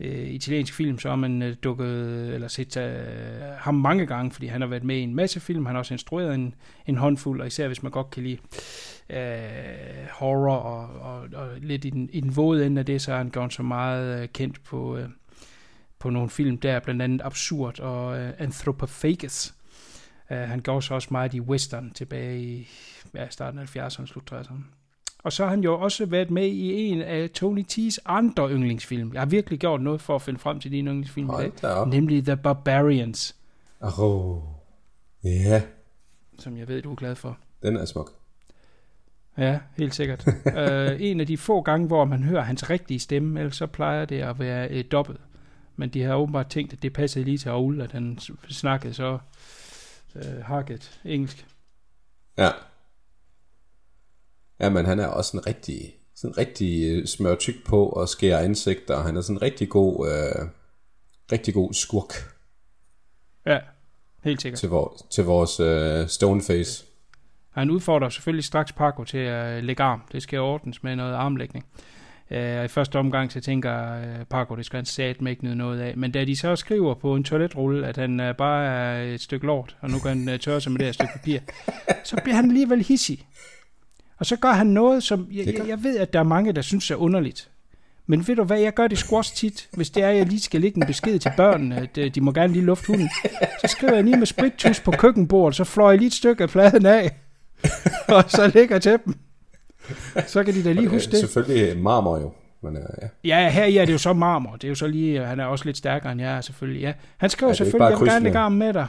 øh, italiensk film, så har man øh, dukket, eller set øh, ham mange gange, fordi han har været med i en masse film. Han har også instrueret en, en håndfuld, og især hvis man godt kan lide øh, horror og, og, og lidt i den, i den våde ende af det, så er han gjort så meget øh, kendt på... Øh, på nogle film der, blandt andet Absurd og øh, Anthropophagus. Uh, øh, han gjorde så også meget i western tilbage i ja, starten af 70'erne, slut 60'erne. Og så har han jo også været med i en af Tony T's andre yndlingsfilm. Jeg har virkelig gjort noget for at finde frem til din yndlingsfilm i dag. Nemlig The Barbarians, Åh, oh. ja, som jeg ved, du er glad for. den er smuk. Ja, helt sikkert. uh, en af de få gange, hvor man hører hans rigtige stemme, ellers så plejer det at være et dobbelt. Men de har åbenbart tænkt, at det passede lige til Raoul, at han snakkede så uh, hakket engelsk. Ja. Ja, men han er også en rigtig, sådan rigtig øh, smør tyk på og skærer ansigter. og Han er sådan en rigtig god, øh, rigtig god skurk Ja, helt sikkert. til, vor, til vores øh, Stoneface. Han udfordrer selvfølgelig straks Paco til at lægge arm. Det skal ordnes med noget armlægning. Uh, I første omgang så tænker uh, Paco, det skal han satme ikke nyde noget af. Men da de så skriver på en toiletrulle, at han uh, bare er et stykke lort, og nu kan han uh, tørre sig med det her stykke papir, så bliver han alligevel hissig. Og så gør han noget, som jeg, jeg, jeg ved, at der er mange, der synes er underligt. Men ved du hvad, jeg gør det også tit, hvis det er, at jeg lige skal lægge en besked til børnene, at øh, de må gerne lige lufte hunden. Så skriver jeg lige med spritus på køkkenbordet, så fløj jeg lige et stykke af pladen af, og så lægger til dem. Så kan de da lige huske Øh, det. Selvfølgelig marmor jo. Men, øh, ja. Ja, her er det jo så marmor. Det er jo så lige, han er også lidt stærkere end jeg er selvfølgelig. Ja. Han skriver Ja, ja, er selvfølgelig, jeg vil gerne lægge armen med dig.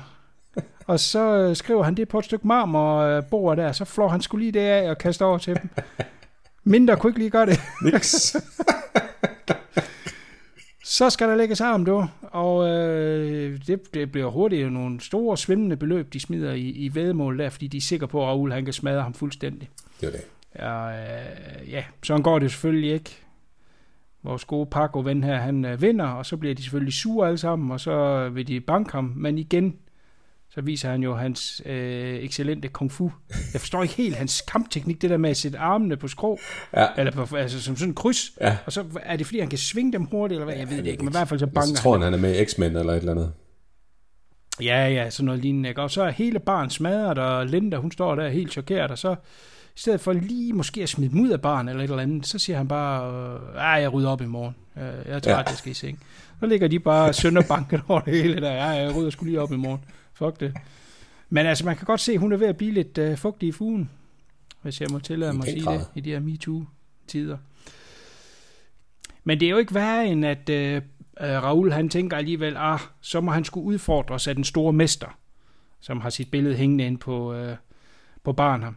Og så øh, skriver han det på et stykke marmor øh, der, så flår han skulle lige det af og kaster over til dem. Mindre kunne ikke lige gøre det. Niks. Så skal der lægges arm, du. Og øh, det, det bliver hurtigt nogle store svimlende beløb, de smider i, i vedmål der, fordi de er sikre på, at Raoul han kan smadre ham fuldstændig. det var det. Ja, øh, ja, sådan går det selvfølgelig ikke. Vores gode Paco-ven her, han øh, vinder, og så bliver de selvfølgelig sure alle sammen, og så vil de banke ham. Men igen, så viser han jo hans øh, excellente kung fu. Jeg forstår ikke helt hans kampteknik, det der med at sætte armene på skrå, Ja. eller på, altså som sådan en kryds. Ja. Og så er det fordi, han kan svinge dem hurtigt, eller hvad? Jeg ved det ikke, men i hvert fald så banker Jeg tror, han. han er med i X-Men eller et eller andet. Ja, ja, sådan noget lignende. Ikke? Og så er hele barn smadret, og Linda, hun står der helt chokeret, og så i stedet for lige måske at smide dem ud af barn eller et eller andet, så siger han bare, øh, jeg rydder op i morgen. Øh, Jeg er træt, ja. jeg skal i seng. Så ligger de bare sønderbanket over det hele der. Ja, jeg rydder skulle lige op i morgen. Fuck det. Men altså, man kan godt se, at hun er ved at blive lidt øh, fugtig i fugen, hvis jeg må tillade mig at sige grad. det, i de her MeToo-tider. Men det er jo ikke værre end, at øh, øh, Raoul han tænker alligevel, ah, så må han skulle udfordres af den store mester, som har sit billede hængende ind på, øh, på baren her.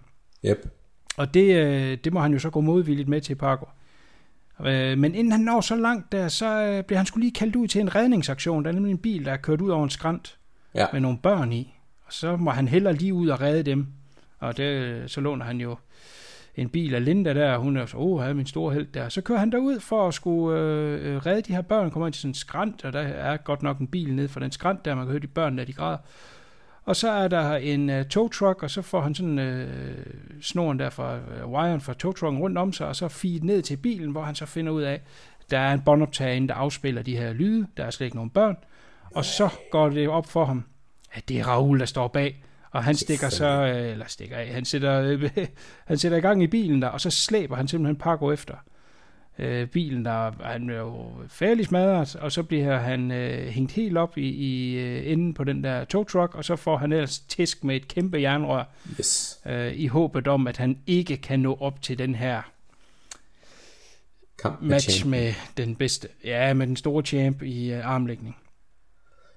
Yep. Og det, øh, det må han jo så gå modvilligt med til Paco. Øh, men inden han når så langt der, så øh, bliver han skulle lige kaldt ud til en redningsaktion. Der er nemlig en bil, der er kørt ud over en skrant Ja. med nogle børn i. Og så må han heller lige ud og redde dem. Og det, så låner han jo en bil af Linda der, og hun er så, åh, oh, min store held der. Så kører han derud for at skulle øh, øh redde de her børn, kommer ind til sådan en skrant, og der er godt nok en bil ned for den skrant der, man kan høre de børn der, de græder. Og så er der en øh, uh, tow truck, og så får han sådan uh, snoren der fra uh, wiren fra tow trucken rundt om sig, og så feed ned til bilen, hvor han så finder ud af, der er en båndoptager inde, der afspiller de her lyde, der er slet ikke nogen børn. Og så går det op for ham, at det er Raoul, der står bag. Og han stikker så, øh, eller stikker af, han sætter, øh, han sætter i gang i bilen der, og så slæber han simpelthen Paco efter øh, bilen, der han er jo færdig smadret, og så bliver han øh, hængt helt op i, i øh, enden på den der tow truck, og så får han ellers tisk med et kæmpe jernrør, Yes. øh, i håbet om, at han ikke kan nå op til den her Kamp med match champion. med den bedste, ja, med den store champ i øh, armlægning.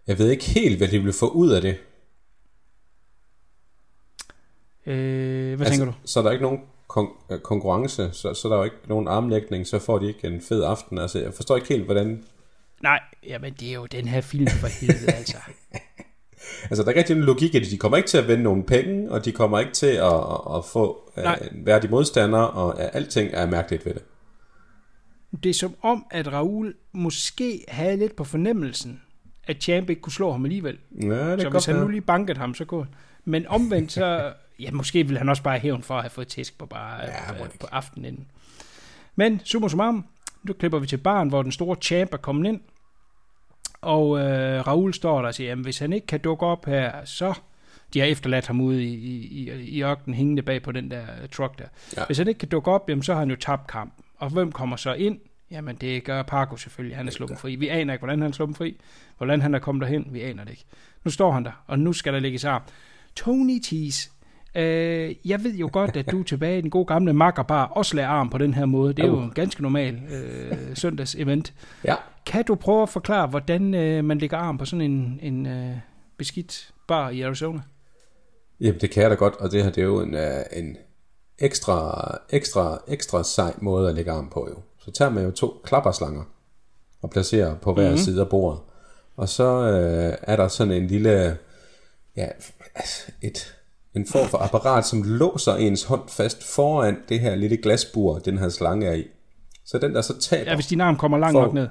Jeg ved ikke helt, hvad de vil få ud af det. Øh, hvad altså, tænker du? Så er der ikke nogen kon- øh, konkurrence, så, så er der jo ikke nogen armlægning, så får de ikke en fed aften. Altså, jeg forstår ikke helt, hvordan... Nej, jamen det er jo den her film for helvede, altså. Altså, der er ikke rigtig en logik i det. De kommer ikke til at vinde nogen penge, og de kommer ikke til at, at, at få Nej. uh, en værdig modstander, og ja, alting er mærkeligt ved det. Det er som om, at Raoul måske havde lidt på fornemmelsen, at Champ ikke kunne slå ham alligevel. Ja, det så hvis han nu lige bankede ham, så kunne Men omvendt, så... Ja, måske ville han også bare hævn for at have fået tæsk på, bare, Ja, det på aftenen inden. Men summa summarum, nu klipper vi til baren, hvor den store champ er kommet ind. Og øh, Raoul står der og siger, jamen hvis han ikke kan dukke op her, så... De har efterladt ham ude i, i, i, i ørkenen, hængende bag på den der truck der. Ja. Hvis han ikke kan dukke op, jamen, så har han jo tabt kampen. Og hvem kommer så ind? Jamen, det gør Parko selvfølgelig. Han er sluppet fri. Vi aner ikke, hvordan han er sluppet fri. Hvordan han er kommet derhen. Vi aner det ikke. Nu står han der, og nu skal der lægges arm. Tony Tease. Øh, jeg ved jo godt, at du er tilbage i den gode gamle makkerbar også lader arm på den her måde. Det er jo en ganske normal øh, søndags-event. Ja. Kan du prøve at forklare, hvordan øh, man lægger arm på sådan en, en øh, beskidt bar i Arizona? Jamen, det kan jeg da godt, og det her, det er jo en, uh, en ekstra, ekstra, ekstra sej måde at lægge arm på jo. Så tager man jo to klapperslanger og placerer på hver mm-hmm. side af bordet. Og så uh, er der sådan en lille, ja, altså et, en form for apparat, som låser ens hånd fast foran det her lille glasbur, den her slange er i. Så den der så taber, Ja, hvis din arm kommer langt For- nok ned.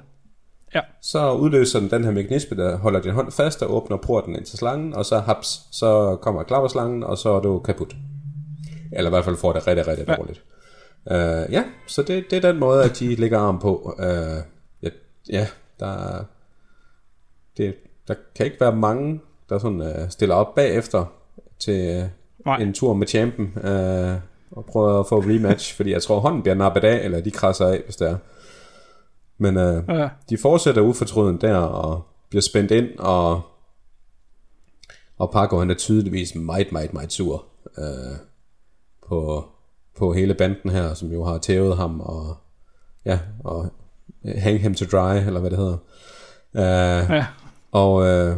Ja, så udløser den den her mekanisme, der holder din hånd fast og åbner porten ind til slangen, og så haps, så kommer klapperslangen, og så er du kaput. Eller i hvert fald får det rigtig, rigtig Ja. dårligt. Uh, ja, så det, det er den måde, at de lægger arm på. Uh, ja, ja, der, er- det, der kan ikke være mange, der sådan uh, stiller op bagefter til Nej. en tur med champen uh, og prøver at få rematch, fordi jeg tror, hånden bliver nappet af, eller de krasser af, hvis det er. Men uh, Ja. de fortsætter ufortrøden der og bliver spændt ind, og, og Paco han er tydeligvis meget, meget, meget sur øh, på, på hele banden her, som jo har tævet ham og, ja, og hang him to dry, eller hvad det hedder. Øh, ja. og øh,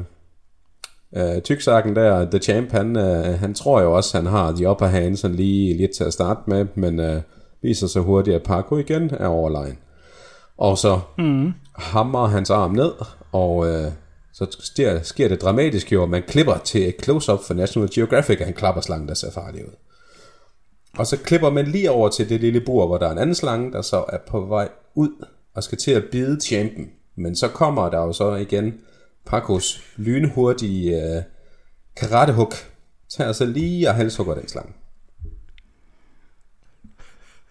øh, tyksakken der, The Champ, han, øh, han tror jo også, han har de upper hand sådan lige lidt til at starte med, men øh, viser sig hurtigt, at Paco igen er overlegen. Og så mm. hammer hans arm ned, og øh, så sker, sker det dramatisk jo, at man klipper til et close-up for National Geographic af en klapperslange, der ser farlig ud. Og så klipper man lige over til det lille bur, hvor der er en anden slange, der så er på vej ud og skal til at bide champen. Men så kommer der jo så igen Pacos lynhurtige øh, karatehug, tager så lige og halshugger den slange.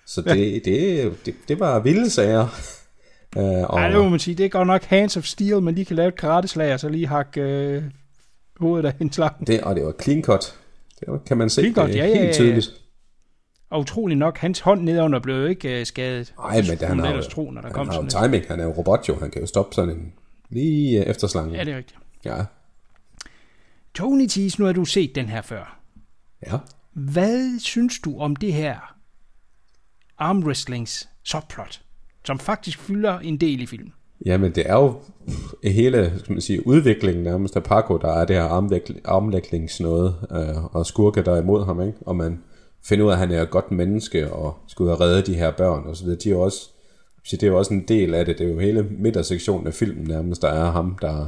Så det, det, det, det var vilde sager. Uh, og, Ej, det må man sige. Det er godt nok hands of steel, men de kan lave et karateslag, og så lige hakke øh, hovedet af en slang. det, og det var clean cut. Det kan man se Clean cut, ja, ja, helt ja. tydeligt. Og utrolig nok, hans hånd nedenunder blev jo ikke øh, skadet. Nej, men det, han har, tro, når der han kom har jo timing. Han er jo robot jo. Han kan jo stoppe sådan en lige øh, efter slangen. Ja, det er rigtigt. Ja. Tony Tease, nu har du set den her før. ja. Hvad synes du om det her armwrestlings subplot, som faktisk fylder en del i filmen? Jamen, det er jo hele skal man sige, udviklingen nærmest af Paco, der er det her armlægningsnåde, øh, og skurke, der er imod ham, ikke? og man finder ud af, at han er et godt menneske, og skal ud og redde de her børn, og så videre. De er jo også, så det er jo også en del af det, det er jo hele midtersektionen af filmen nærmest, der er ham, der,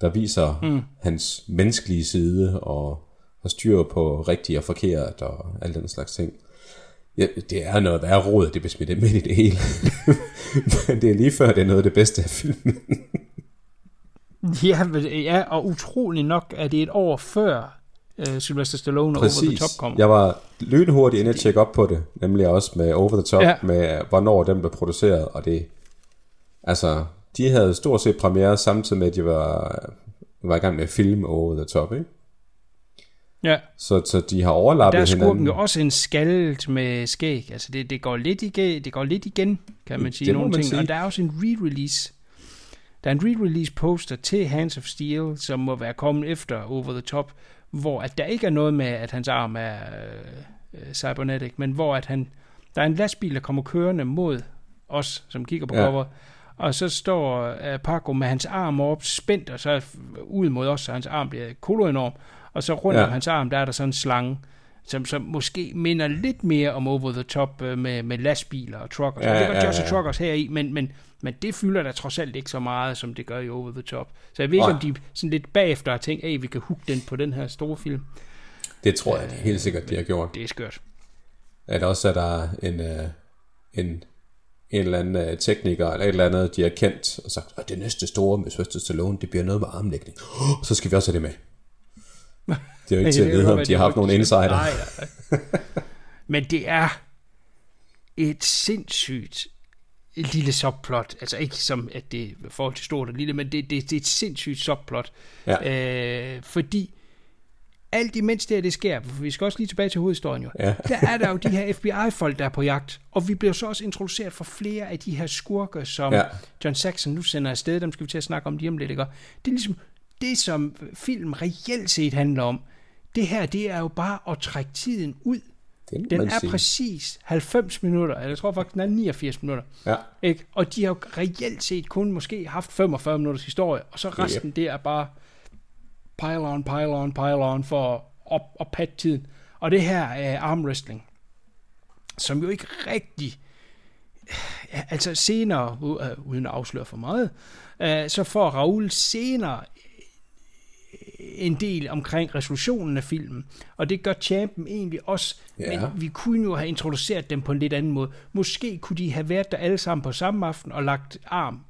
der viser mm. hans menneskelige side, og har styr på rigtigt og forkert, og al den slags ting. Ja, det er noget værre råd, det bliver smidt midt i det hele. Men det er lige før, det er noget af det bedste af filmen. Ja, ja og utrolig nok er det et år før uh, Sylvester Stallone og Over the Præcis. Top kom. Jeg var lynhurtig inde at tjekke op på det, nemlig også med Over the Top, Ja. med hvornår den blev produceret, og det, altså, de havde stort set premiere samtidig med, at de var, var i gang med at filme Over the Top, ikke? Ja, Så, så de har overlappet der er skurken hinanden. jo også en skaldet med skæg. Altså det, det, går lidt igen, det går lidt igen, kan man sige, Det nogle man ting. sige. Og der er også en re-release. Der er en re-release poster til Hands of Steel, som må være kommet efter Over the Top, hvor at der ikke er noget med, at hans arm er øh, øh, cybernetic, men hvor at han, der er en lastbil, der kommer kørende mod os, som kigger på Ja. cover, og så står uh, Paco med hans arm op, spændt, og så ud mod os, så hans arm bliver koloenorm, og så rundt Ja. om hans arm, der er der sådan en slange, som, som måske minder lidt mere om Over the Top øh, med, med lastbiler og truckers. Ja, Ja, det gør ja, Joshua ja. Truckers her i, men, men, men det fylder da trods alt ikke så meget, som det gør i Over the Top. Så jeg ved ikke, om de sådan lidt bagefter har tænkt, at vi kan hooke den på den her store film. Det tror jeg det er helt sikkert, de har gjort. Det er skørt. At også er der en, øh, en, en eller anden øh, tekniker, eller et eller andet, de har kendt, og sagt, at det næste store med Sylvester Stallone, det bliver noget med armlægning. Oh, så skal vi også have det med. Det er jo ikke til at vide, om de har haft nogle insider. Nej, nej. Men det er et sindssygt lille subplot. Altså ikke som, at det er forhold til stort og lille, men det, det, det er et sindssygt subplot. Ja. Øh, fordi alt imens det her det sker, for vi skal også lige tilbage til hovedhistorien jo, Ja. der er der jo de her FBI-folk, der er på jagt, og vi bliver så også introduceret for flere af de her skurke, som Ja. John Saxon nu sender afsted, dem skal vi til at snakke om lige om lidt, ikke? Det er ligesom det, som film reelt set handler om. Det her, det er jo bare at trække tiden ud. Det Den er sige. præcis 90 minutter, eller jeg tror faktisk, den er 89 minutter. Ja. Ikke? Og de har jo reelt set kun måske haft 45 minutters historie, og så resten, det er bare pile on, pile on, pile on for at op og patte tiden. Og det her er armwrestling, som jo ikke rigtig... Ja, altså senere, øh, uden at afsløre for meget, øh, så får Raoul senere en del omkring resolutionen af filmen. Og det gør Champen egentlig også. Ja. Men vi kunne jo have introduceret dem på en lidt anden måde. Måske kunne de have været der alle sammen på samme aften og lagt arm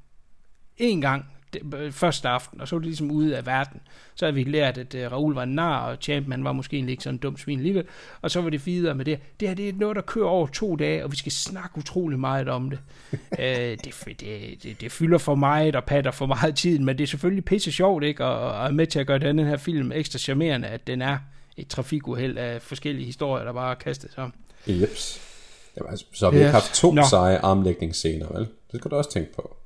en gang det- øh, første aften, og så var det ligesom ude af verden. Så havde vi lært, at uh, Raoul var en nar, og Champion var måske egentlig ikke sådan en dum svin alligevel. Og så var det videre med det. Det her det er noget, der kører over to dage, og vi skal snakke utrolig meget om det. uh, det, det, det, det fylder for meget og patter for meget tid, men det er selvfølgelig pisse sjovt, ikke? Og, og er med til at gøre den her film ekstra charmerende, at den er et trafikuheld af forskellige historier, der bare er kastet sammen. Jeps. Jamen, altså, så har vi ikke Yes. haft to Nå. seje armlægningsscener, vel? Det skal du også tænke på.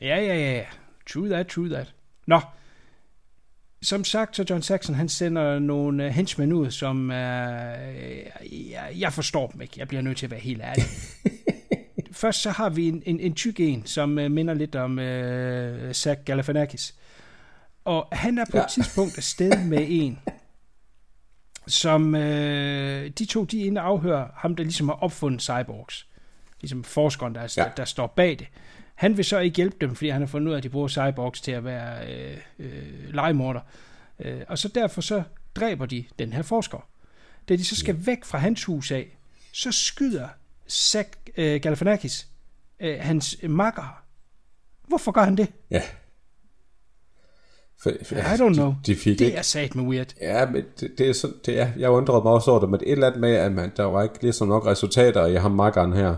Ja, ja, ja. True that, true that. Nå. Som sagt, så John Saxon, han sender nogle uh, henchmen ud, som uh, jeg, jeg forstår dem ikke. Jeg bliver nødt til at være helt ærlig. Først så har vi en, en, en tyk en, som uh, minder lidt om uh, Zach Galifianakis. Og han er på ja. Et tidspunkt afsted med en, som øh, de to, de er inde og afhører ham, der ligesom har opfundet cyborgs. Ligesom forskeren, der, ja. Der, der står bag det. Han vil så ikke hjælpe dem, fordi han har fundet ud af, at de bruger cyborgs til at være øh, øh, legemorder. Øh, og så derfor så dræber de den her forsker. Da de så skal væk fra hans hus af, så skyder Zach øh, Galifianakis øh, hans makker. Hvorfor gør han det? Ja. For, for, I don't know. De, de fik det ikke... er sat med weird. Ja, men det, det er sådan, det er, jeg undrede mig også over det, men et eller andet med, at man, der var ikke ligesom nok resultater i ham makkeren her.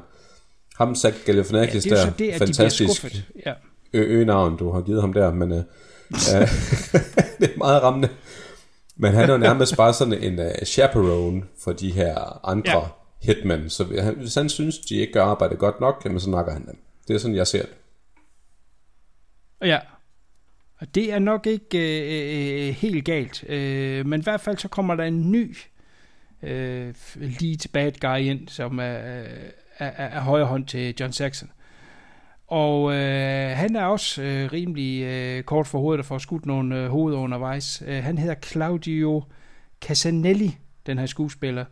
Ham Zach Galifianakis Ja, det er der, det, at de fantastisk skuffet. Ja. ø-navn, du har givet ham der, men øh, øh, det er meget rammende. Men han er jo nærmest bare sådan en uh, chaperone for de her andre Ja. hitmen, så hvis han, synes, de ikke gør arbejdet godt nok, jamen, så nakker han dem. Det er sådan, jeg ser det. Ja. Og det er nok ikke øh, øh, helt galt. Øh, men i hvert fald så kommer der en ny øh, lead bad guy ind, som er, er, er, er højre hånd til John Saxon. Og øh, han er også øh, rimelig øh, kort for hovedet og får skudt nogle øh, hoveder undervejs. Øh, han hedder Claudio Casanelli, den her skuespiller,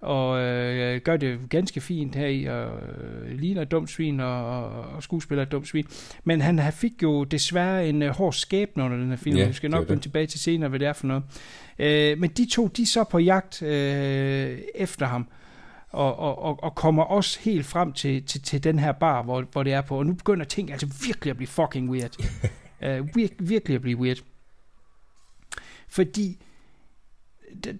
og øh, gør det ganske fint her i, og øh, ligner et dumt svin, og, og, og skuespiller et dumt svin. Men han fik jo desværre en øh, hård skæbne under den her film, Ja, vi skal nok vende tilbage til senere, hvad det er for noget. Øh, men de to, de er så på jagt øh, efter ham, og, og, og, og kommer også helt frem til, til, til den her bar, hvor, hvor det er på. Og nu begynder ting altså virkelig at blive fucking weird. uh, vir, virkelig at blive weird. Fordi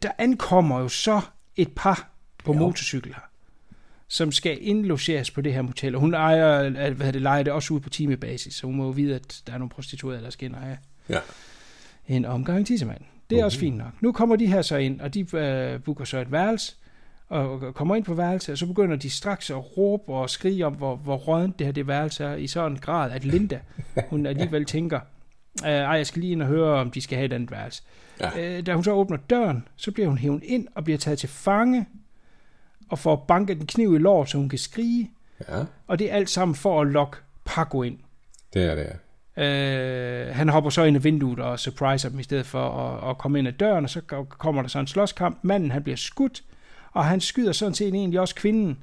der, ankommer jo så et par på ja. motorcykel her, som skal indlogeres på det her motel. Og hun ejer, øh, hvad det, leger det også ud på timebasis, så hun må jo vide, at der er nogle prostituerede, der skal ind og have Ja. en omgang tissemand. Det er også fint nok. Nu kommer de her så ind, og de øh, booker så et værelse, og kommer ind på værelset, og så begynder de straks at råbe og skrige om, hvor, hvor rådent det her det værelse er, i sådan en grad, at Linda, hun alligevel tænker, øh, ej, jeg skal lige ind og høre, om de skal have et andet værelse. Ja. Øh, da hun så åbner døren, så bliver hun hævet ind og bliver taget til fange, og får banket en kniv i låret, så hun kan skrige, Ja, og det er alt sammen for at lokke Paco ind. det er det. Øh, han hopper så ind i vinduet og surpriser dem i stedet for at, at komme ind ad døren, og så ko- kommer der så en slåskamp. Manden han bliver skudt, og han skyder sådan set egentlig også kvinden.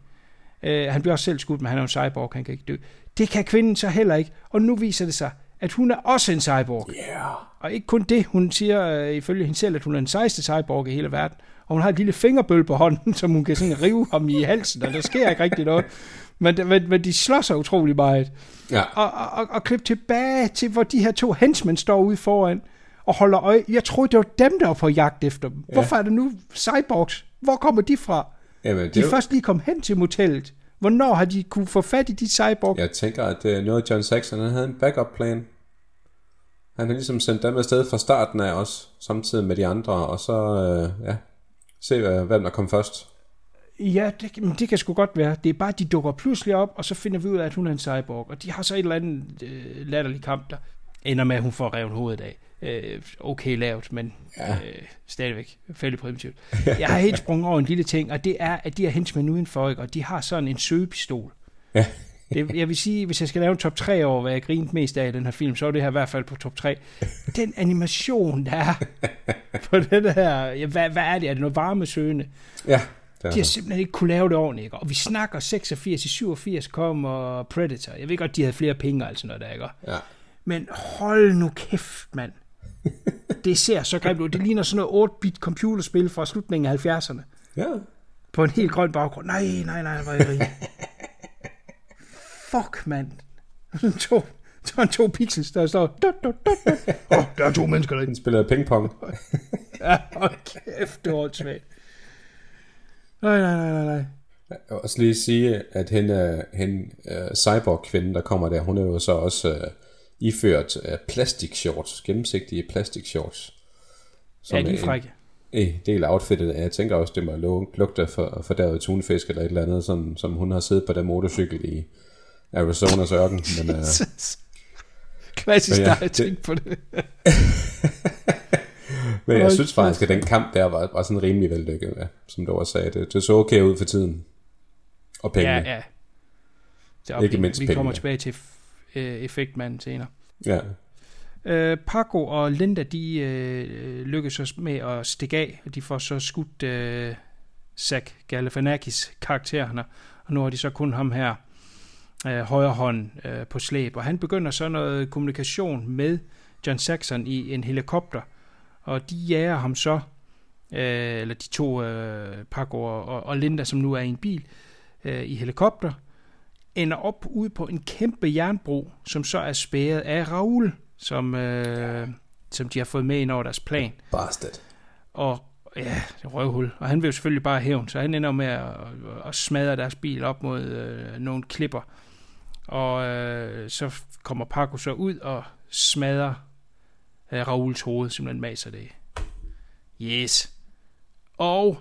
Øh, han bliver også selv skudt, men han er jo en cyborg, han kan ikke dø. Det kan kvinden så heller ikke, og nu viser det sig, at hun er også en cyborg. Yeah. Og ikke kun det, hun siger øh, ifølge hende selv, at hun er den sejeste cyborg i hele verden. Og hun har et lille fingerbøl på hånden, som hun kan sådan rive ham i halsen, og der sker ikke rigtig noget. Men, men, men de slår sig utrolig meget Ja, og, og, og, og klip tilbage til, hvor de her to henchmen står ude foran og holder øje. Jeg troede, det var dem, der var på jagt efter dem. Ja. Hvorfor er det nu cyborgs? Hvor kommer de fra? Jamen, det De er jo, først lige kom hen til motellet. Hvornår har de kunne få fat i de cyborgs? Ja. jeg tænker, at det er noget, John Saxon han havde en backup plan. Han har ligesom sendt dem afsted fra starten af også, samtidig med de andre, og så, øh, ja, se øh, hvem der kom først. Ja, det, men det kan sgu godt være. Det er bare, at de dukker pludselig op, og så finder vi ud af, at hun er en cyborg. Og de har så et eller andet øh, latterlig kamp, der ender med, at hun får revet hovedet af. Øh, okay lavet, men ja. øh, stadigvæk fældig primitivt. Jeg har helt sprunget over en lille ting, og det er, at de har henchmen udenfor, ikke? og de har sådan en søgepistol. Ja. Det, jeg vil sige, hvis jeg skal lave en top 3 over, hvad jeg grinte mest af i den her film, så er det her i hvert fald på top 3. Den animation, der er på den her, ja, hvad, hvad er det? Er det noget varmesøgende? Ja. De har simpelthen ikke kunne lave det ordentligt, ikke? Og vi snakker 86 i 87 kommer Predator. Jeg ved godt, de havde flere penge og sådan noget der, ikke? Ja. Men hold nu kæft, mand. Det ser så grimt ud. Det ligner sådan noget 8-bit computerspil fra slutningen af 70'erne. Ja. På en helt grøn baggrund. Nej, nej, nej, hvor er jeg rig. Fuck, mand. to, to, to pixels, der står... Du, du, du, du. Oh, der er to mennesker derinde. Han spiller pingpong. ja, hold kæft, det var svagt. Nej, nej, nej, nej, nej. Jeg vil også lige sige, at hende, hende uh, cyborg-kvinden, der kommer der, hun er jo så også uh, iført uh, plastik shorts, gennemsigtige plastik shorts. Ja, de er frække. En, en del af outfittet, jeg tænker også, det må lugte for, for derved tunfisk eller et eller andet, sådan, som hun har siddet på den motorcykel i Arizonas ørken. Men, uh, Klassisk dig at tænke på det. Men jeg synes faktisk, at den kamp der var, var sådan rimelig vellykket, ja, som du også sagde. Det, det så okay ud for tiden. Og pengene. Ja, ja. Det Ikke mindst Vi pengene. kommer tilbage til øh, effektmanden senere. Ja. Øh, Paco og Linda, de øh, lykkes os med at stikke af, og de får så skudt øh, Zach Galifianakis karakteren, og nu har de så kun ham her, øh, højre hånd øh, på slæb, og han begynder så noget kommunikation med John Saxon i en helikopter, og de jager ham så, øh, eller de to, øh, Paco og, og Linda, som nu er i en bil, øh, i helikopter, ender op ude på en kæmpe jernbro, som så er spærret af Raoul, som, øh, som de har fået med ind over deres plan. Bastard. Og ja, det røvhul. Og han vil jo selvfølgelig bare hævn, så han ender med at, at, at smadre deres bil op mod øh, nogle klipper. Og øh, så kommer Paco så ud og smadrer øh, Rauls hoved, simpelthen maser det. Yes. Og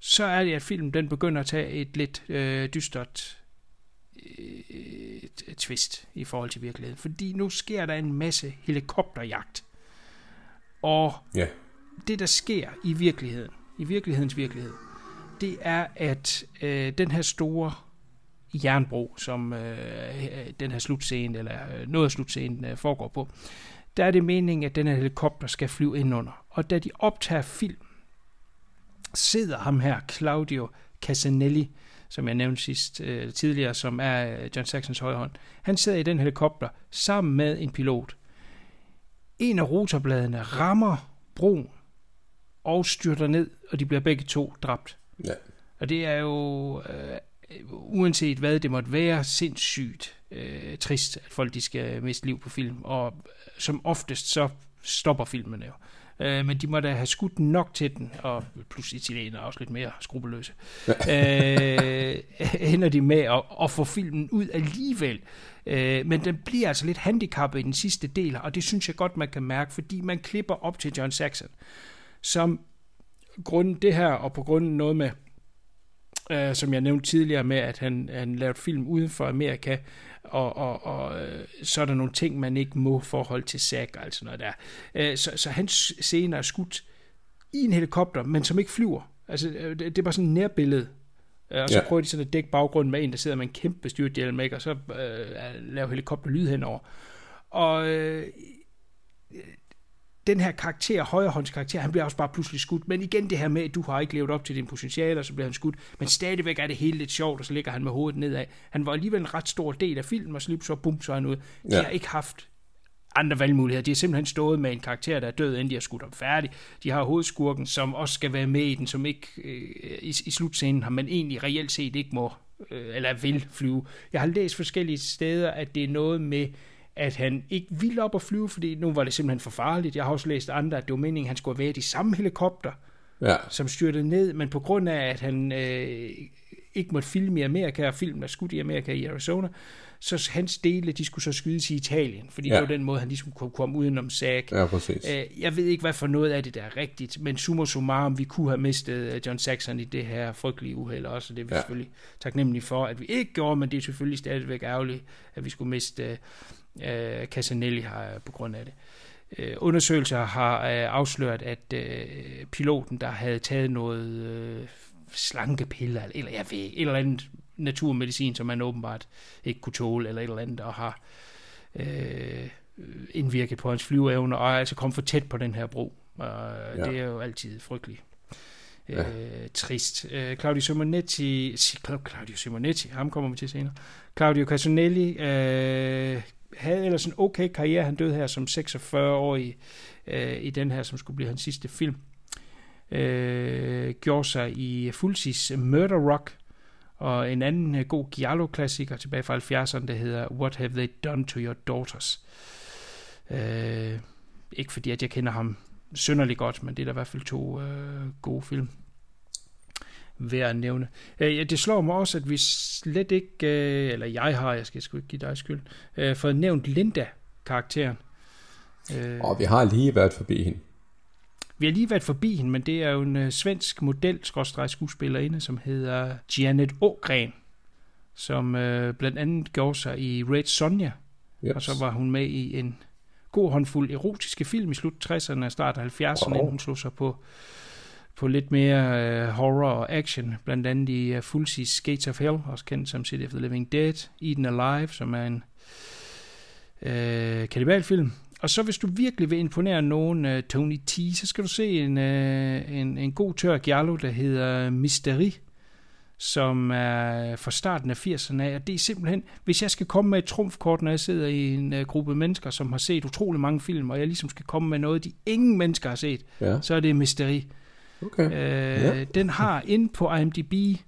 så er det, at filmen den begynder at tage et lidt øh, dystert øh, et twist i forhold til virkeligheden. Fordi nu sker der en masse helikopterjagt. Og Ja. det, der sker i virkeligheden, i virkelighedens virkelighed, det er, at øh, den her store jernbro, som øh, den her slutscene, eller øh, noget af slutscenen øh, foregår på, der er det meningen, at den her helikopter skal flyve ind under. Og da de optager film, sidder ham her, Claudio Casanelli, som jeg nævnte sidst øh, tidligere, som er øh, John Saxons højre hånd. Han sidder i den helikopter sammen med en pilot. En af rotorbladene rammer broen og styrter ned, og de bliver begge to dræbt. Ja. Og det er jo, øh, uanset hvad det måtte være, sindssygt øh, trist, at folk de skal miste liv på film. Og øh, som oftest så stopper filmen jo. Øh, men de må da have skudt nok til den, og plus italienere er også lidt mere skrupelløse. øh, ender de med at, at få filmen ud alligevel. Øh, men den bliver altså lidt handicappet i den sidste del, og det synes jeg godt, man kan mærke, fordi man klipper op til John Saxon, som grund det her, og på grund af noget med, øh, som jeg nævnte tidligere med, at han, han lavede film uden for Amerika, og, og, og øh, så er der nogle ting, man ikke må forhold til SAG, altså noget der. Øh, så, så hans scene er skudt i en helikopter, men som ikke flyver. Altså, øh, det, det er bare sådan en nærbillede. Og så Ja. prøver de sådan at dække baggrunden med en, der sidder med en kæmpe styrthjelm, ikke? og så øh, laver helikopterlyd henover. Og øh, den her karakter, højrehåndskarakter, han bliver også bare pludselig skudt. Men igen det her med, at du har ikke levet op til din potentiale, og så bliver han skudt. Men stadigvæk er det hele lidt sjovt, og så ligger han med hovedet nedad. Han var alligevel en ret stor del af filmen, og så lige så bum, så er han ud. De Ja. har ikke haft andre valgmuligheder. De har simpelthen stået med en karakter, der er død, inden de har skudt ham færdig. De har hovedskurken, som også skal være med i den, som ikke øh, i, i slutscenen har man egentlig reelt set ikke må, øh, eller vil flyve. Jeg har læst forskellige steder, at det er noget med, at han ikke vil op og flyve, fordi nu var det simpelthen for farligt. Jeg har også læst andre, at det var meningen, at han skulle været i samme helikopter, Ja. som styrtede ned, men på grund af, at han øh, ikke måtte filme i Amerika, og filmen er skudt i Amerika i Arizona, så hans dele, de skulle så skydes i Italien, fordi ja. Det var den måde, han ligesom kunne komme udenom SAG. Ja, præcis. Øh, Jeg ved ikke, hvad for noget af det der er rigtigt, men summa summarum, vi kunne have mistet øh, John Saxon i det her frygtelige uheld også, og det er vi ja. Ja. selvfølgelig taknemmelige for, at vi ikke gjorde, men det er selvfølgelig stadigvæk ærgerligt, at vi skulle miste øh, Casanelli her på grund af det. Øh, undersøgelser har øh, afsløret, at øh, piloten, der havde taget noget øh, slankepiller, eller jeg ved et eller andet naturmedicin, som man åbenbart ikke kunne tåle, eller et eller andet, og har øh, indvirket på hans flyveevner, og er altså kommet for tæt på den her bro. Og ja. Ja. det er jo altid frygteligt. Øh, Ja. trist. Øh, Claudio Simonetti, si- Cla- Claudio Simonetti, ham kommer vi til senere. Claudio Casanelli øh, havde ellers en okay karriere. Han døde her som 46-årig øh, i den her, som skulle blive hans sidste film. Øh, gjorde sig i Fulcis Murder Rock, og en anden øh, god Giallo-klassiker tilbage fra 70'erne, der hedder What Have They Done to Your Daughters? Øh, ikke fordi, at jeg kender ham synderligt godt, men det er da i hvert fald to øh, gode film værd at nævne. Øh, ja, det slår mig også, at vi slet ikke, øh, eller jeg har, jeg skal sgu ikke give dig skyld, øh, fået nævnt Linda-karakteren. Øh, Og vi har lige været forbi hende. vi har lige været forbi hende, men det er jo en øh, svensk model skuespillerinde, som hedder Janet Ågren, som øh, blandt andet gjorde sig i Red Sonja, Yep. og så var hun med i en god håndfuld erotiske film i slut 60'erne og start 70'erne, wow. Wow. inden hun slog sig på, på lidt mere øh, horror og action, blandt andet i uh, Fulcis Gates of Hell, også kendt som City of the Living Dead, Eden Alive, som er en øh, kanibalfilm. Og så hvis du virkelig vil imponere nogen, øh, Tony T, så skal du se en, øh, en, en god tør giallo, der hedder Mysteri, som er fra starten af 80'erne af. Og det er simpelthen, hvis jeg skal komme med et trumfkort, når jeg sidder i en uh, gruppe mennesker, som har set utrolig mange film, og jeg ligesom skal komme med noget, de ingen mennesker har set, Ja, så er det Mysteri. Okay. Øh, Ja. Den har inde på IMDb,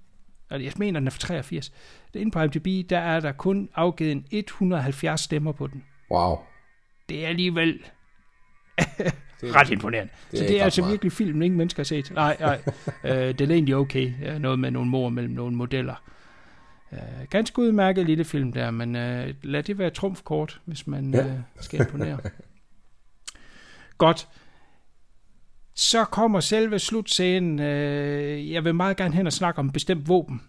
og jeg mener, den er fra 83, inde på IMDb, der er der kun afgivet en 170 stemmer på den. Wow. Det er alligevel Det, ret imponerende. det så er det ikke er altså meget. virkelig film, ingen mennesker har set. Nej, nej. øh, den er egentlig okay. Noget med nogle mor mellem nogle modeller. Øh, ganske udmærket lille film der, men øh, lad det være trumfkort, hvis man Ja. øh, skal imponere. Godt. Så kommer selve slutscenen. Øh, jeg vil meget gerne hen og snakke om bestemt våben.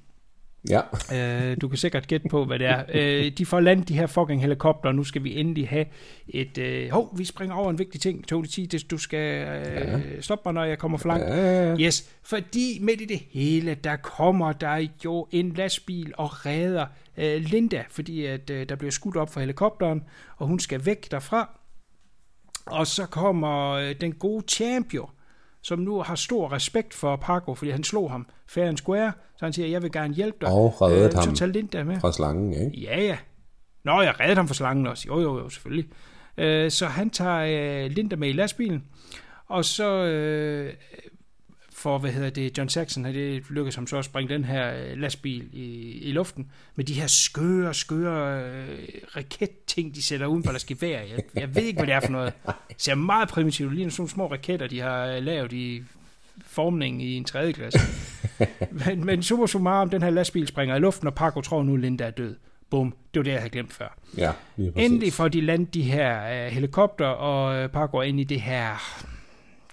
Ja, Øh, du kan sikkert gætte på, hvad det er. Øh, de får landet de her fucking helikopter, og nu skal vi endelig have et... Øh, hov, vi springer over en vigtig ting, Tony T. Du skal øh, stoppe mig, når jeg kommer for langt. Ja. Yes, fordi midt i det hele, der kommer der jo en lastbil og redder øh, Linda, fordi at øh, der bliver skudt op fra helikopteren, og hun skal væk derfra. Og så kommer øh, den gode champion, som nu har stor respekt for Paco, fordi han slog ham fair and square, så han siger, jeg vil gerne hjælpe dig. Og reddede Så ham. tag Linda med. fra slangen, ikke? Ja, ja. Nå, jeg reddede ham for slangen også. Jo, jo, jo, selvfølgelig. Øh, så han tager øh, Linda med i lastbilen, og så øh, for, hvad hedder det, John Saxon, har det lykkedes ham så at springe den her øh, lastbil i, i luften, med de her skøre, skøre øh, raketting, de sætter uden på deres gevær. Jeg, jeg ved ikke, hvad det er for noget. Det ser meget primitivt. Lige sådan nogle små raketter, de har øh, lavet i formning i en tredje klasse. men, men super summarum, den her lastbil springer i luften, og Paco tror nu, Linda er død. Bum, det var det, jeg havde glemt før. Ja. Endelig får de landet de her øh, helikopter, og øh, Paco er ind i det her,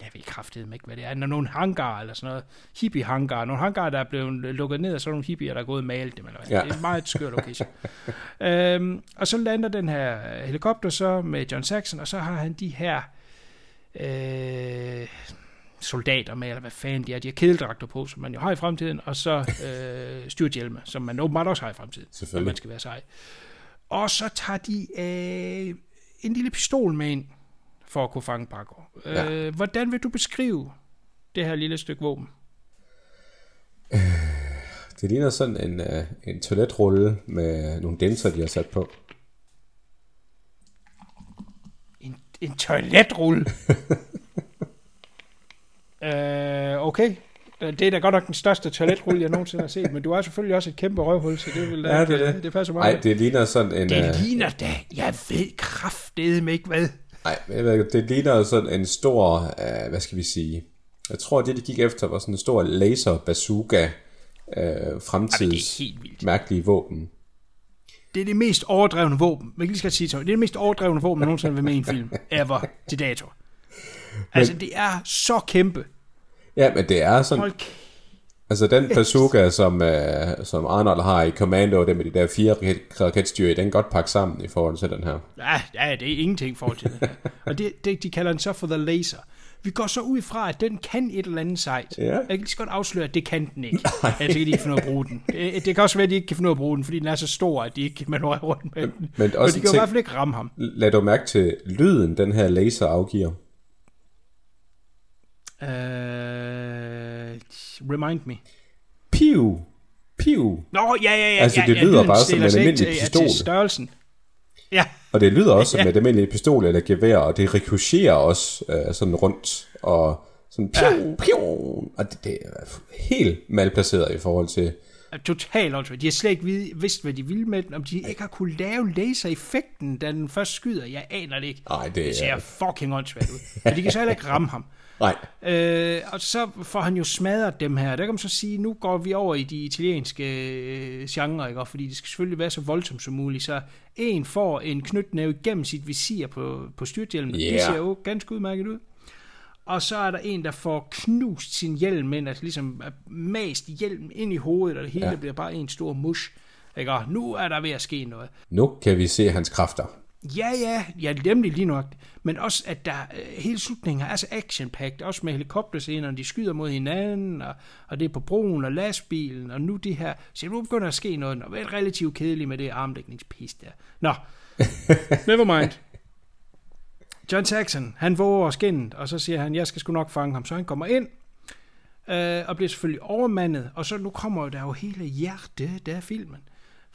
jeg ved kraftedeme ikke, hvad det er, nogle hangar eller sådan noget, hippie-hangar, nogle hangar, der er blevet lukket ned, og så nogle hippier, der er gået og malet dem, eller hvad. Ja. Det er en meget skør location. øhm, og så lander den her helikopter så med John Saxon, og så har han de her øh, soldater med, eller hvad fanden de er, de har kedeldragter på, som man jo har i fremtiden, og så øh, styrthjelme, som man åbenbart også har i fremtiden, når man skal være sej. Og så tager de øh, en lille pistol med ind, for at kunne fange Paco. Ja. Øh, hvordan vil du beskrive det her lille stykke våben? Det ligner sådan en, uh, en toiletrulle med nogle dinser, de har sat på. En, en toiletrulle. øh, okay. Øh, Det er da godt nok den største toiletrulle, jeg nogensinde har set, men du har selvfølgelig også et kæmpe røvhul, så det, vil da, Ja, det er ikke- det. det passer meget. Nej, det ligner sådan en... det øh, ligner da, jeg ved kraftedeme ikke hvad. Nej, men jeg ved ikke, det ligner sådan en stor, uh, hvad skal vi sige, jeg tror, det de gik efter var sådan en stor laser bazooka øh, fremtids helt vildt. mærkelige våben. Det er det mest overdrevne våben. Man kan lige skal sige så. Det er det mest overdrevne våben, der nogensinde har været med i en film. Ever til dato. Altså, det er så kæmpe. Ja, men det er sådan... Hold Altså den bazooka, som, uh, som Arnold har i Commando, det med de der fire raket- raketstyr, den kan godt pakke sammen i forhold til den her. Ja, ja, det er ingenting i forhold til det her. Og det, det, de kalder den så for The Laser. Vi går så ud fra, at den kan et eller andet sejt. Ja. Jeg kan lige så godt afsløre, at det kan den ikke. Jeg kan de ikke finde ud af at bruge den. Det, det kan også være, at de ikke kan finde at bruge den, fordi den er så stor, at de ikke kan manøvrere rundt med den. Men Men, også de kan jo i hvert fald ikke ramme ham. Lad du mærke til lyden, den her laser afgiver. Uh, remind me. Piu! Piu! Nå, ja, ja, ja. Altså, ja, det ja, lyder lyden bare som en almindelig til- ja, pistol. Til størrelsen. Ja, Og det lyder også som Ja. et almindeligt pistol eller gevær, og det rikocherer også øh, sådan rundt, og sådan piu, ja. piu, og det, det er helt malplaceret i forhold til, totalt åndssvagt. De har slet ikke vid- vidst, hvad de ville med den. Om de ikke har kunne lave lasereffekten, da den først skyder. Jeg aner det ikke. Nej, det det ser er- fucking åndssvagt ud. Men de kan så heller ikke ramme ham. Nej, Øh, og så får han jo smadret dem her. Der kan man så sige, nu går vi over i de italienske øh, genre, ikke? Fordi det skal selvfølgelig være så voldsomt som muligt. Så en får en knytnæve igennem sit visir på, på styrthjelmen. Yeah. Det ser jo ganske udmærket ud. Og så er der en, der får knust sin hjelm ind, altså ligesom mast hjelmen ind i hovedet, og det hele ja. bliver bare en stor mush. Ikke? Og nu er der ved at ske noget. nu kan vi se hans kræfter. Ja, ja, ja, nemlig lige nok. Men også, at der øh, hele slutningen er så action også med helikopterscenerne, de skyder mod hinanden, og, og det er på broen og lastbilen, og nu det her. Så nu begynder at ske noget, og det er relativt kedeligt med det armdækningspis der. Nå, never mind. John Saxon, han våger skinnet, og så siger han, jeg skal sgu nok fange ham. Så han kommer ind, øh, og bliver selvfølgelig overmandet, og så nu kommer der jo hele hjertet af filmen.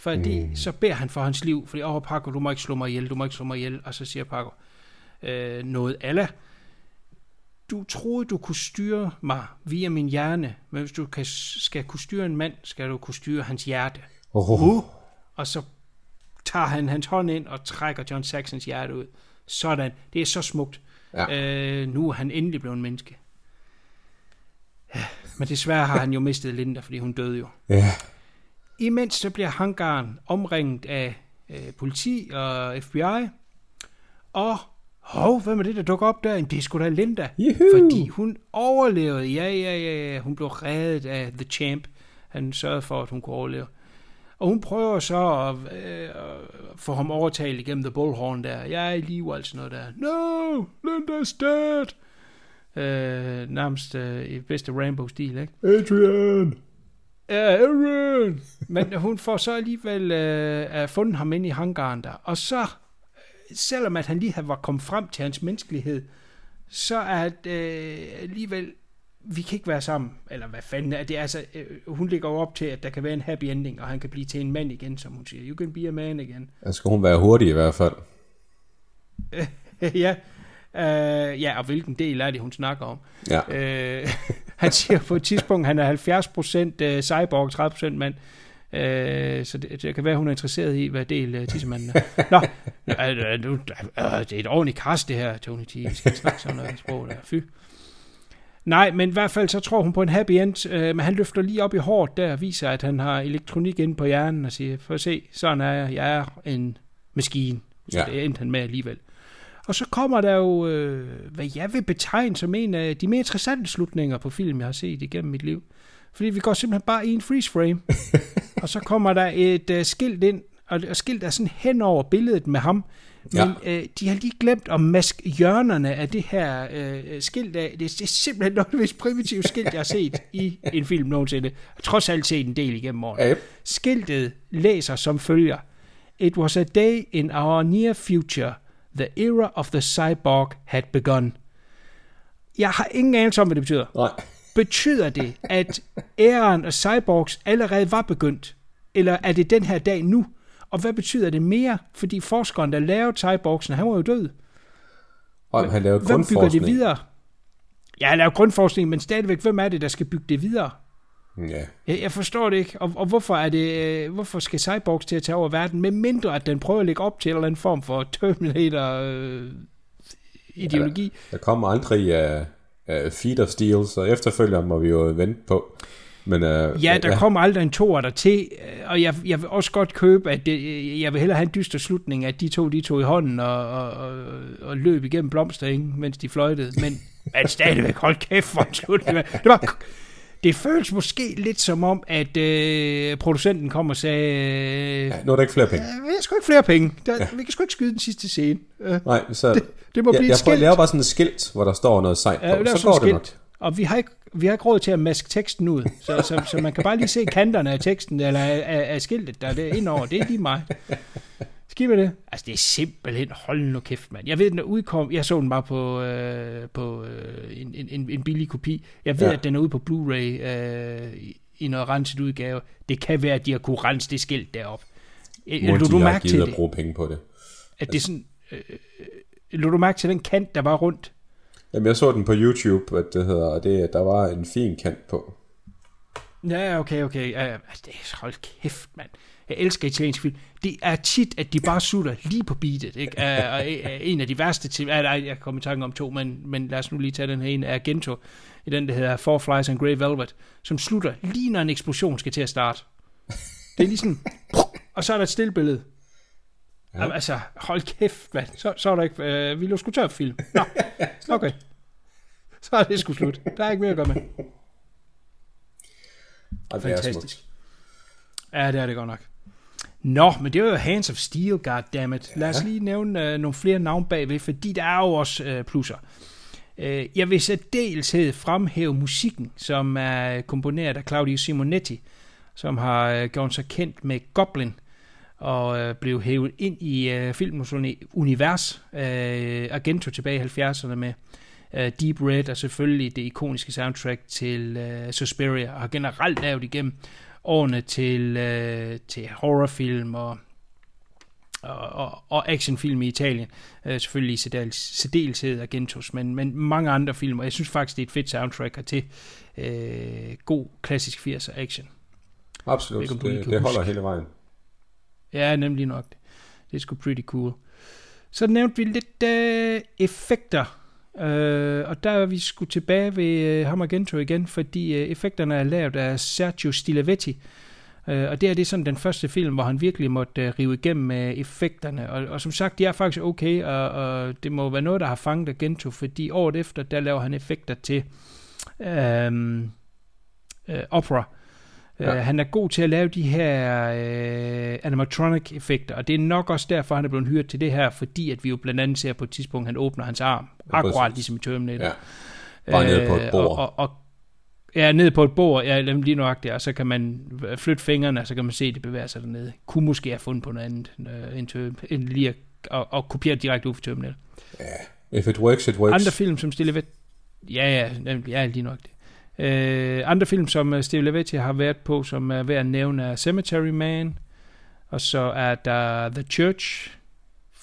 Fordi mm. så beder han for hans liv, fordi, åh Paco, du må ikke slå mig ihjel, du må ikke slå mig ihjel, og så siger Paco øh, noget alla. Du troede, du kunne styre mig via min hjerne, men hvis du kan, skal kunne styre en mand, skal du kunne styre hans hjerte. Oh, Uh. Og så tager han hans hånd ind og trækker John Saxons hjerte ud. Sådan. Det er så smukt. Ja. Øh, nu er han endelig blevet en menneske. Ja, Men desværre har han jo mistet Linda, fordi hun døde jo. Ja, Imens så bliver hangaren omringet af øh, politi og FBI. Og, hov, hvem er det, der dukker op der? Jamen, Det er sgu da Linda. Juhu! Fordi hun overlevede. Ja, ja, ja, ja. Hun blev reddet af The Champ. Han sørgede for, at hun kunne overleve. Og hun prøver så at øh, at få ham overtalt igennem The Bullhorn der. Jeg er i live og sådan noget der. No, Linda's dead. Øh, nærmest øh, i bedste Rambo-stil, ikke? Adrian! Aaron! Men hun får så alligevel øh, fundet ham inde i hangaren der. Og så, selvom at han lige var kommet frem til hans menneskelighed, så er det øh, alligevel, vi kan ikke være sammen. Eller hvad fanden er det? Altså, øh, hun ligger jo op til, at der kan være en happy ending, og han kan blive til en mand igen, som hun siger. You can be a man igen. Der skal hun være hurtig i hvert fald. ja. Øh, ja, og hvilken del er det, hun snakker om? Ja. Øh, han siger på et tidspunkt, han er 70% øh, cyborg, 30% mand. Øh, så det, det kan være, hun er interesseret i, hvad del øh, tissemanden er. Nå, øh, nu, øh, det er et ordentligt kast, det her, Tony T. Jeg skal snakke sådan noget sprog der. Fy. Nej, men i hvert fald så tror hun på en happy end, øh, men han løfter lige op i hårdt der og viser, at han har elektronik inde på hjernen og siger, for at se, sådan er jeg, jeg er en maskine. Så ja. det endte han med alligevel. Og så kommer der jo, øh, hvad jeg vil betegne som en af de mere interessante slutninger på film, jeg har set igennem mit liv. Fordi vi går simpelthen bare i en freeze frame. og så kommer der et øh, skilt ind, og, og skilt er sådan hen over billedet med ham. Men ja. øh, de har lige glemt at maske hjørnerne af det her øh, skilt af. Det, det er simpelthen noget af det mest primitive skilt, jeg har set i en film nogensinde. Jeg har trods alt set en del igennem årene. Yep. Skiltet læser som følger. It was a day in our near future. The era of the cyborg had begun. Jeg har ingen anelse om, hvad det betyder. Nej. Betyder det, at æren af cyborgs allerede var begyndt? Eller er det den her dag nu? Og hvad betyder det mere? Fordi forskeren, der lavede cyborgsene, han var jo død. Og han lavede Hvem bygger det videre? Ja, han laver grundforskning, men stadigvæk, hvem er det, der skal bygge det videre? Ja. Jeg, jeg forstår det ikke. Og, og hvorfor, er det, øh, hvorfor skal cyborgs til at tage over verden, med mindre at den prøver at lægge op til en eller anden form for Terminator øh, ideologi? Der kommer aldrig uh, uh, Feet of Steel, så efterfølgeren må vi jo vente på. Men, øh, Ja, der ja. kommer aldrig en toer der til, og jeg, jeg vil også godt købe, at det, jeg vil hellere have en dyster slutning, at de to, de tog i hånden og, og, og, og løb igennem blomster, ikke, mens de fløjtede. Men at stadigvæk, hold kæft for en slutning. Det, var, det føles måske lidt som om, at øh, producenten kom og sagde, øh, Ja, nu er der ikke flere penge. vi har sgu ikke flere penge. Der, ja. Vi kan sgu ikke skyde den sidste scene. Øh, Nej, så... Det- det må jeg, blive jeg, skilt. laver bare sådan et skilt, hvor der står noget sejt på. Ja, så går et det nok. skilt. Og vi har ikke vi har ikke råd til at maske teksten ud, så, så, så man kan bare lige se kanterne af teksten, eller af, af, af skiltet, der er det indover. Det er lige mig. Skal med det? Altså, det er simpelthen, hold nu kæft, mand. Jeg ved, den er udkom, jeg så den bare på, øh, på øh, en, en, en billig kopi. Jeg ved, Ja. at den er ude på Blu-ray øh, i- noget renset udgave. Det kan være, at de har kunne rense det skilt derop. Øh, Må du har mærke til givet at det? bruge penge på det. At det er sådan... Øh, øh, lå du mærke til den kant, der var rundt? Jamen, jeg så den på YouTube, at det hedder, og det, der var en fin kant på. Ja, okay, okay. Ja, altså, det er, hold kæft, mand. Jeg elsker italiensk film. Det er tit, at de bare sutter lige på beatet. Ikke? Er, er, er en af de værste til... Nej, jeg kommer i tanke om to, men, men lad os nu lige tage den her en af Gento, i den, der hedder Four Flies and Grey Velvet, som slutter lige når en eksplosion skal til at starte. Det er lige sådan... Og så er der et stillbillede. Ja. Altså, hold kæft, mand. Så, så er der ikke... Øh, vi lå sgu tør film. Nå, okay. Så er det sgu slut. Der er ikke mere at gøre med. Og det er Fantastisk. smukt. Ja, det er det godt nok. Nå, men det var jo Hands of Steel, goddammit. Lad os lige nævne øh, nogle flere navne bagved, fordi der er jo også øh, plusser. Øh, jeg vil særdeleshed fremhæve musikken, som er komponeret af Claudio Simonetti, som har øh, gjort sig kendt med Goblin, og øh, blev hævet ind i øh, filmens uni- univers, øh, Argento tilbage i 70'erne med øh, Deep Red, og selvfølgelig det ikoniske soundtrack til øh, Suspiria, og har generelt lavet igennem årene til, øh, til horrorfilm og, og, og, og actionfilm i Italien. Øh, selvfølgelig i særdeles- særdeleshed Argentos, men, men mange andre film, og jeg synes faktisk, det er et fedt soundtrack til øh, god klassisk 80'er action. Absolut, det, kan det holder hele vejen. Ja, nemlig nok. Det er sgu pretty cool. Så nævnte vi lidt øh, effekter. Øh, og der er vi sgu tilbage ved øh, ham Argento igen, fordi øh, effekterne er lavet af Sergio Stilavetti. Øh, og det er det er sådan den første film, hvor han virkelig måtte øh, rive igennem med effekterne. Og, og som sagt, de er faktisk okay, og, og det må være noget, der har fanget Argento, fordi året efter, der laver han effekter til øh, øh, opera. Ja. Uh, han er god til at lave de her uh, animatronic-effekter, og det er nok også derfor, han er blevet hyret til det her, fordi at vi jo blandt andet ser på et tidspunkt, han åbner hans arm, akkurat præcis. ligesom i Terminator. Ja. Bare nede på et Øh, bord. Og, og, og, ja, nede på et bord, ja, lige nøjagtigt, og så kan man flytte fingrene, og så kan man se, at det bevæger sig dernede. Kunne måske have fundet på noget andet, øh, end, til- end lige at, at, at kopiere direkte ud fra Terminator. If it works, it works. Andre film, som Stille Ja, ja, nemlig, ja, lige nok det. Øh, andre film, som uh, Steve Levetti har været på, som er værd at nævne, er Cemetery Man, og så er der The Church,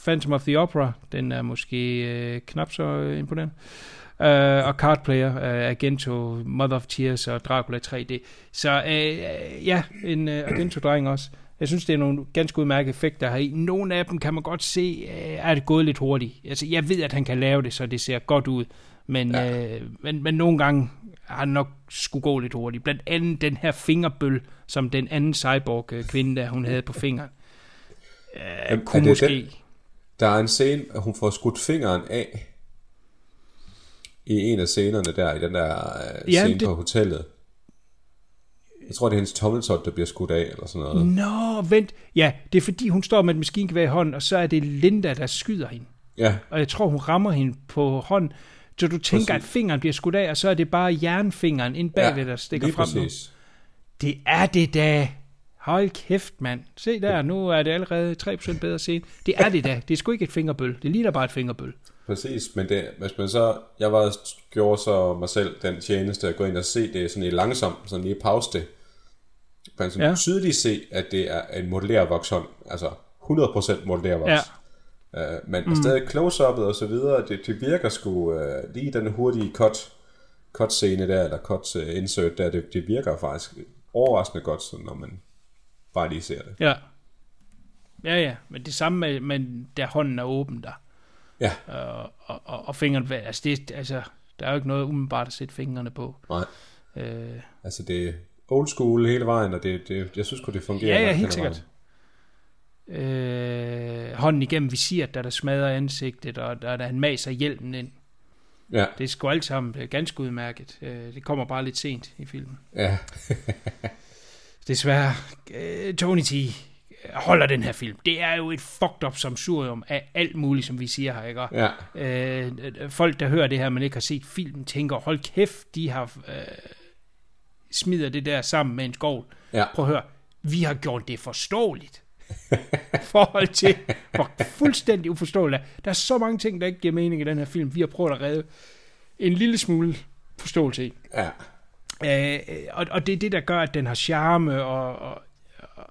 Phantom of the Opera, den er måske øh, knap så øh, imponerende, øh, og Card Player, øh, Argento, Mother of Tears og Dracula 3D. Så øh, øh, ja, en øh, Argento-dreng også. Jeg synes, det er nogle ganske udmærkede effekter her i. Nogle af dem kan man godt se, øh, er det gået lidt hurtigt. Altså, jeg ved, at han kan lave det, så det ser godt ud. Men, ja. øh, men, men nogle gange har han nok skulle gå lidt hurtigt. Blandt andet den her fingerbøl, som den anden cyborg-kvinde, der hun havde på fingeren. Øh, Jamen, kunne måske... den? Der er en scene, at hun får skudt fingeren af i en af scenerne der, i den der uh, Ja, scene det- på hotellet. Jeg tror, det er hendes tommeltot, der bliver skudt af, eller sådan noget. Nå, vent. Ja, det er fordi, hun står med et maskingevær i hånden, og så er det Linda, der skyder hende. Ja, Og jeg tror, hun rammer hende på hånden. Så du tænker, Præcis. at fingeren bliver skudt af, og så er det bare jernfingeren ind bagved, der stikker frem nu. præcis. Det er det da. Hold kæft, mand. Se der, nu er det allerede 3% bedre scene. Det er det da. Det er sgu ikke et fingerbøl. Det ligner bare et fingerbøl. Præcis, men det, hvis man så, jeg var, gjorde så mig selv den tjeneste at gå ind og se det sådan i langsomt, sådan lige pause det. Man kan Ja. tydeligt se, at det er en modellervokshånd, altså 100% modellervoks. Ja. Uh, men mm. stadig close-up'et og så videre, det, det virker sgu uh, lige den hurtige cut, cut scene der, eller cut uh, insert der, det, det virker faktisk overraskende godt, sådan, når man bare lige ser det. Ja. Ja, ja. Men det samme med, men der hånden er åben der. Ja, Og, og, og, og fingeren, altså, det, altså, der er jo ikke noget umiddelbart at sætte fingrene på. nej, Øh, altså det, old school hele vejen, og det, det, jeg synes godt det fungerer. Ja, ja, helt sikkert. Øh, hånden igennem visiret, der der smadrer ansigtet, og der, der han maser hjelmen ind. Ja, Det er sgu alt sammen øh, ganske udmærket. Øh, det kommer bare lidt sent i filmen. ja, Desværre, øh, Tony T. holder den her film. Det er jo et fucked up samsurium af alt muligt, som vi siger her, ikke? Ja, øh, øh, folk, der hører det her, men ikke har set filmen, tænker, hold kæft, de har øh, smider det der sammen med en skål. ja. Prøv at høre, vi har gjort det forståeligt. Forhold til, hvor fuldstændig uforståeligt er. Der er så mange ting, der ikke giver mening i den her film. Vi har prøvet at redde en lille smule forståelse i. ja. Øh, og, og det er det, der gør, at den har charme, og, og,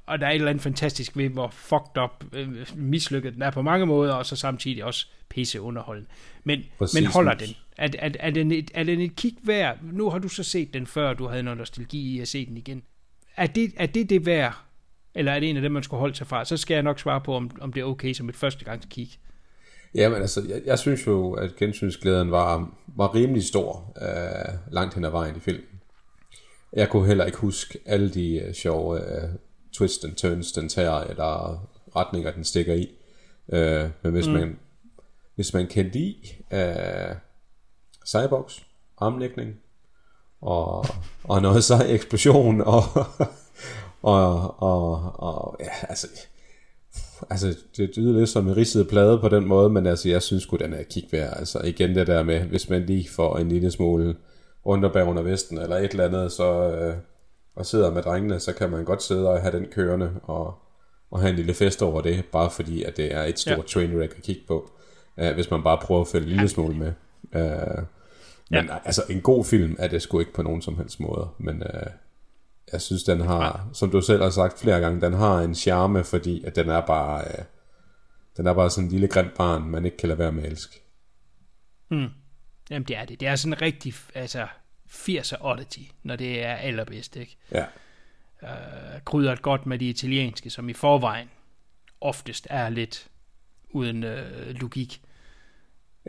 og der er et eller andet fantastisk ved, hvor fucked up, øh, mislykket den er på mange måder, og så samtidig også pisse underholdende. Men, Præcis. men holder den? Er, er, er, den et, er den et kig værd? Nu har du så set den før, du havde noget nostalgi i at se den igen. Er det er det, det værd? Eller er det en af dem, man skulle holde sig fra? Så skal jeg nok svare på, om, om det er okay som et førstegangs kig. Jamen altså, jeg, jeg synes jo, at gensynsglæden var, var rimelig stor øh, langt hen ad vejen i filmen. Jeg kunne heller ikke huske alle de øh, sjove øh, twists and turns, den tager, eller retninger, den stikker i. Øh, men hvis, mm. man, hvis man kan lide øh, cyborgs, armlægning, og, og noget sej eksplosion, og, og, og, og ja, altså, altså det lyder lidt som en ridset plade på den måde, men altså jeg synes sgu den er kig værd. Altså igen det der med, hvis man lige får en lille smule underbag under vesten, eller et eller andet, så øh, og sidder med drengene, så kan man godt sidde og have den kørende, og, og have en lille fest over det, bare fordi at det er et stort Ja. trainwreck at kigge på, øh, hvis man bare prøver at følge en lille smule med. Øh, men Ja. altså en god film er det sgu ikke på nogen som helst måde, men øh, jeg synes den har, som du selv har sagt flere gange, den har en charme, fordi at den er bare, øh, den er bare sådan en lille grimt barn, man ikke kan lade være med at elske. Jamen det er det. Det er sådan rigtig, altså 80'er oddity, når det er allerbedst, ikke? Ja, øh, krydret godt med de italienske, som i forvejen oftest er lidt uden øh, logik.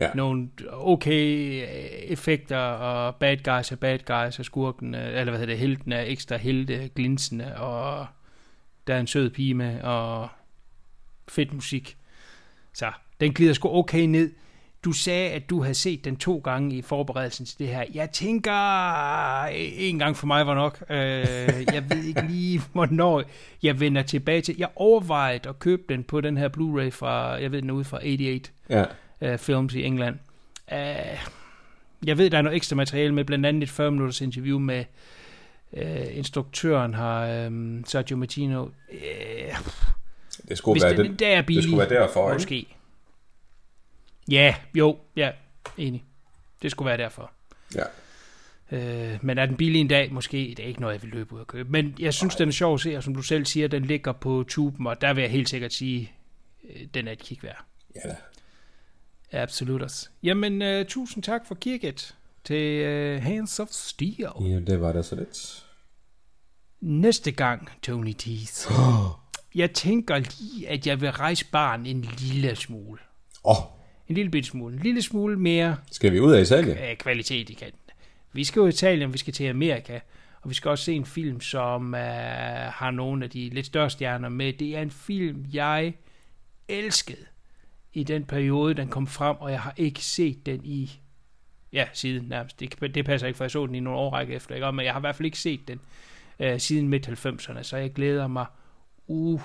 ja, Nogle okay øh, effekter, og bad guys er bad guys, og skurken, øh, eller hvad hedder det, helten er ekstra helte, glinsende, og der er en sød pige med, og fedt musik. Så den glider sgu okay ned. Du sagde, at du havde set den to gange i forberedelsen til det her. Jeg tænker, en gang for mig var nok. Øh, jeg ved ikke lige, hvornår jeg vender tilbage til. Jeg overvejede at købe den på den her Blu-ray fra, jeg ved den ude fra 88 ja, uh, Films i England. Uh, jeg ved, der er noget ekstra materiale med, blandt andet et 40 minutters interview med uh, instruktøren har um, Sergio Martino. Uh, det skulle hvis være den, den, der er billig, det skulle være derfor, ikke? Ja, jo, ja, enig. Det skulle være derfor. Ja, Øh, men er den billig en dag? Måske. Det er ikke noget, jeg vil løbe ud og købe. Men jeg synes, den er sjov at se, og som du selv siger, den ligger på tuben, og der vil jeg helt sikkert sige, øh, den er et kig værd. ja da. Absolut. Jamen, uh, tusind tak for kigget til uh, Hands of Steel. Ja, det var da så lidt. Næste gang, Tony Teeth. jeg tænker lige, at jeg vil rejse barn en lille smule. Åh, oh, En lille bitte smule. En lille smule mere skal vi ud af Italien? uh, kvalitet i kanten. Vi skal jo i Italien, vi skal til Amerika, og vi skal også se en film, som uh, har nogle af de lidt større stjerner med. Det er en film, jeg elskede i den periode, den kom frem, og jeg har ikke set den i, ja, siden nærmest. Det, det passer ikke, for jeg så den i nogle årrække efter, ikke? men jeg har i hvert fald ikke set den uh, siden midt-90'erne, så jeg glæder mig uh,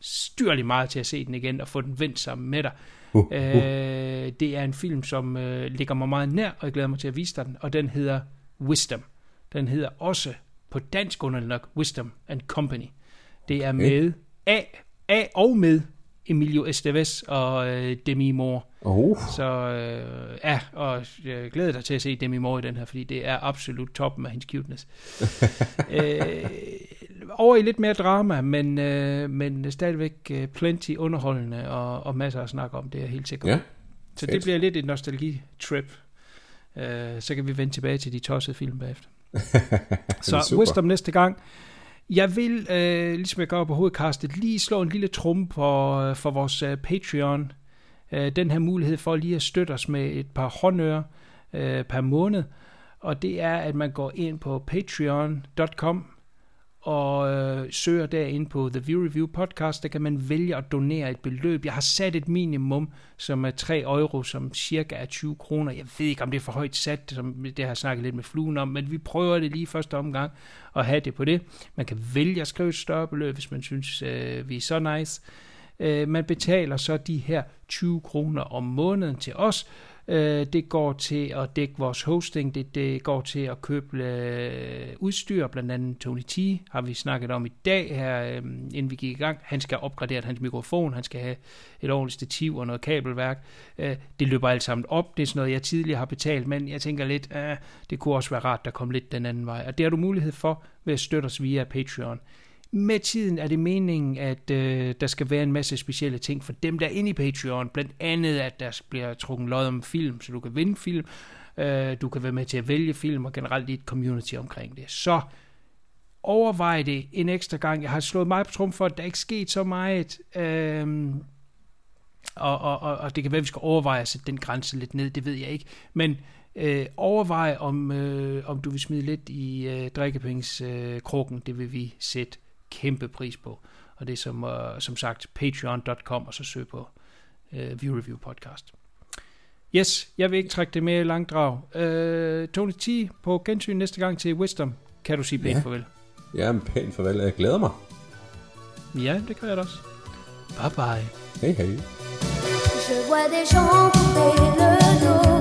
styrligt meget til at se den igen og få den vendt sammen med dig. Uh, Uh, det er en film, som uh, ligger mig meget nær, og jeg glæder mig til at vise dig den, og den hedder Wisdom. Den hedder også på dansk underligt nok Wisdom and Company. Det er med A, A og med Emilio Estevez og øh, Demi Moore. Oh, Så øh, ja, og jeg glæder dig til at se Demi Moore i den her, fordi det er absolut toppen af hendes cuteness. øh, over i lidt mere drama, men, øh, men stadigvæk øh, plenty underholdende og, og masser at snakke om, det er jeg helt sikker på. ja. Så det bliver lidt et nostalgi-trip. Øh, så kan vi vende tilbage til de tossede film bagefter. så super. Wisdom næste gang. Jeg vil, øh, ligesom jeg gør på hovedkastet, lige slå en lille trum for, øh, for vores øh, Patreon. Øh, den her mulighed for lige at støtte os med et par håndører øh, per måned. Og det er, at man går ind på patreon.com og øh, søger derinde på The View Review podcast, der kan man vælge at donere et beløb. Jeg har sat et minimum, som er 3 euro, som cirka er 20 kroner. Jeg ved ikke, om det er for højt sat, som det har jeg snakket lidt med fluen om, men vi prøver det lige første omgang at have det på det. Man kan vælge at skrive et større beløb, hvis man synes, øh, vi er så nice. Øh, man betaler så de her 20 kroner om måneden til os, Øh, det går til at dække vores hosting, det, det går til at købe øh, udstyr, blandt andet Tony T har vi snakket om i dag her, øh, inden vi gik i gang. Han skal opgradere hans mikrofon, han skal have et ordentligt stativ og noget kabelværk. Øh, det løber alt sammen op, det er sådan noget, jeg tidligere har betalt, men jeg tænker lidt, øh, det kunne også være rart, der kom lidt den anden vej. Og det har du mulighed for ved at støtte os via Patreon med tiden er det meningen, at øh, der skal være en masse specielle ting for dem, der er inde i Patreon. Blandt andet, at der bliver trukket lod om film, så du kan vinde film. Øh, du kan være med til at vælge film, og generelt i et community omkring det. Så overvej det en ekstra gang. Jeg har slået mig på trum for, at der ikke sket så meget. Øh, og, og, og, og det kan være, at vi skal overveje at sætte den grænse lidt ned, det ved jeg ikke. Men øh, overvej, om, øh, om du vil smide lidt i øh, drikkepenskrukken, øh, det vil vi sætte kæmpe pris på. Og det er som, uh, som sagt patreon.com, og så søg på uh, View Review Podcast. Yes, jeg vil ikke trække det med i langdrag. Uh, Tony T på gensyn næste gang til Wisdom. Kan du sige pænt ja. farvel? Ja, pænt farvel. Jeg glæder mig. Ja, det gør jeg da også. Bye bye. Hej hej. Je vois des gens couper le dos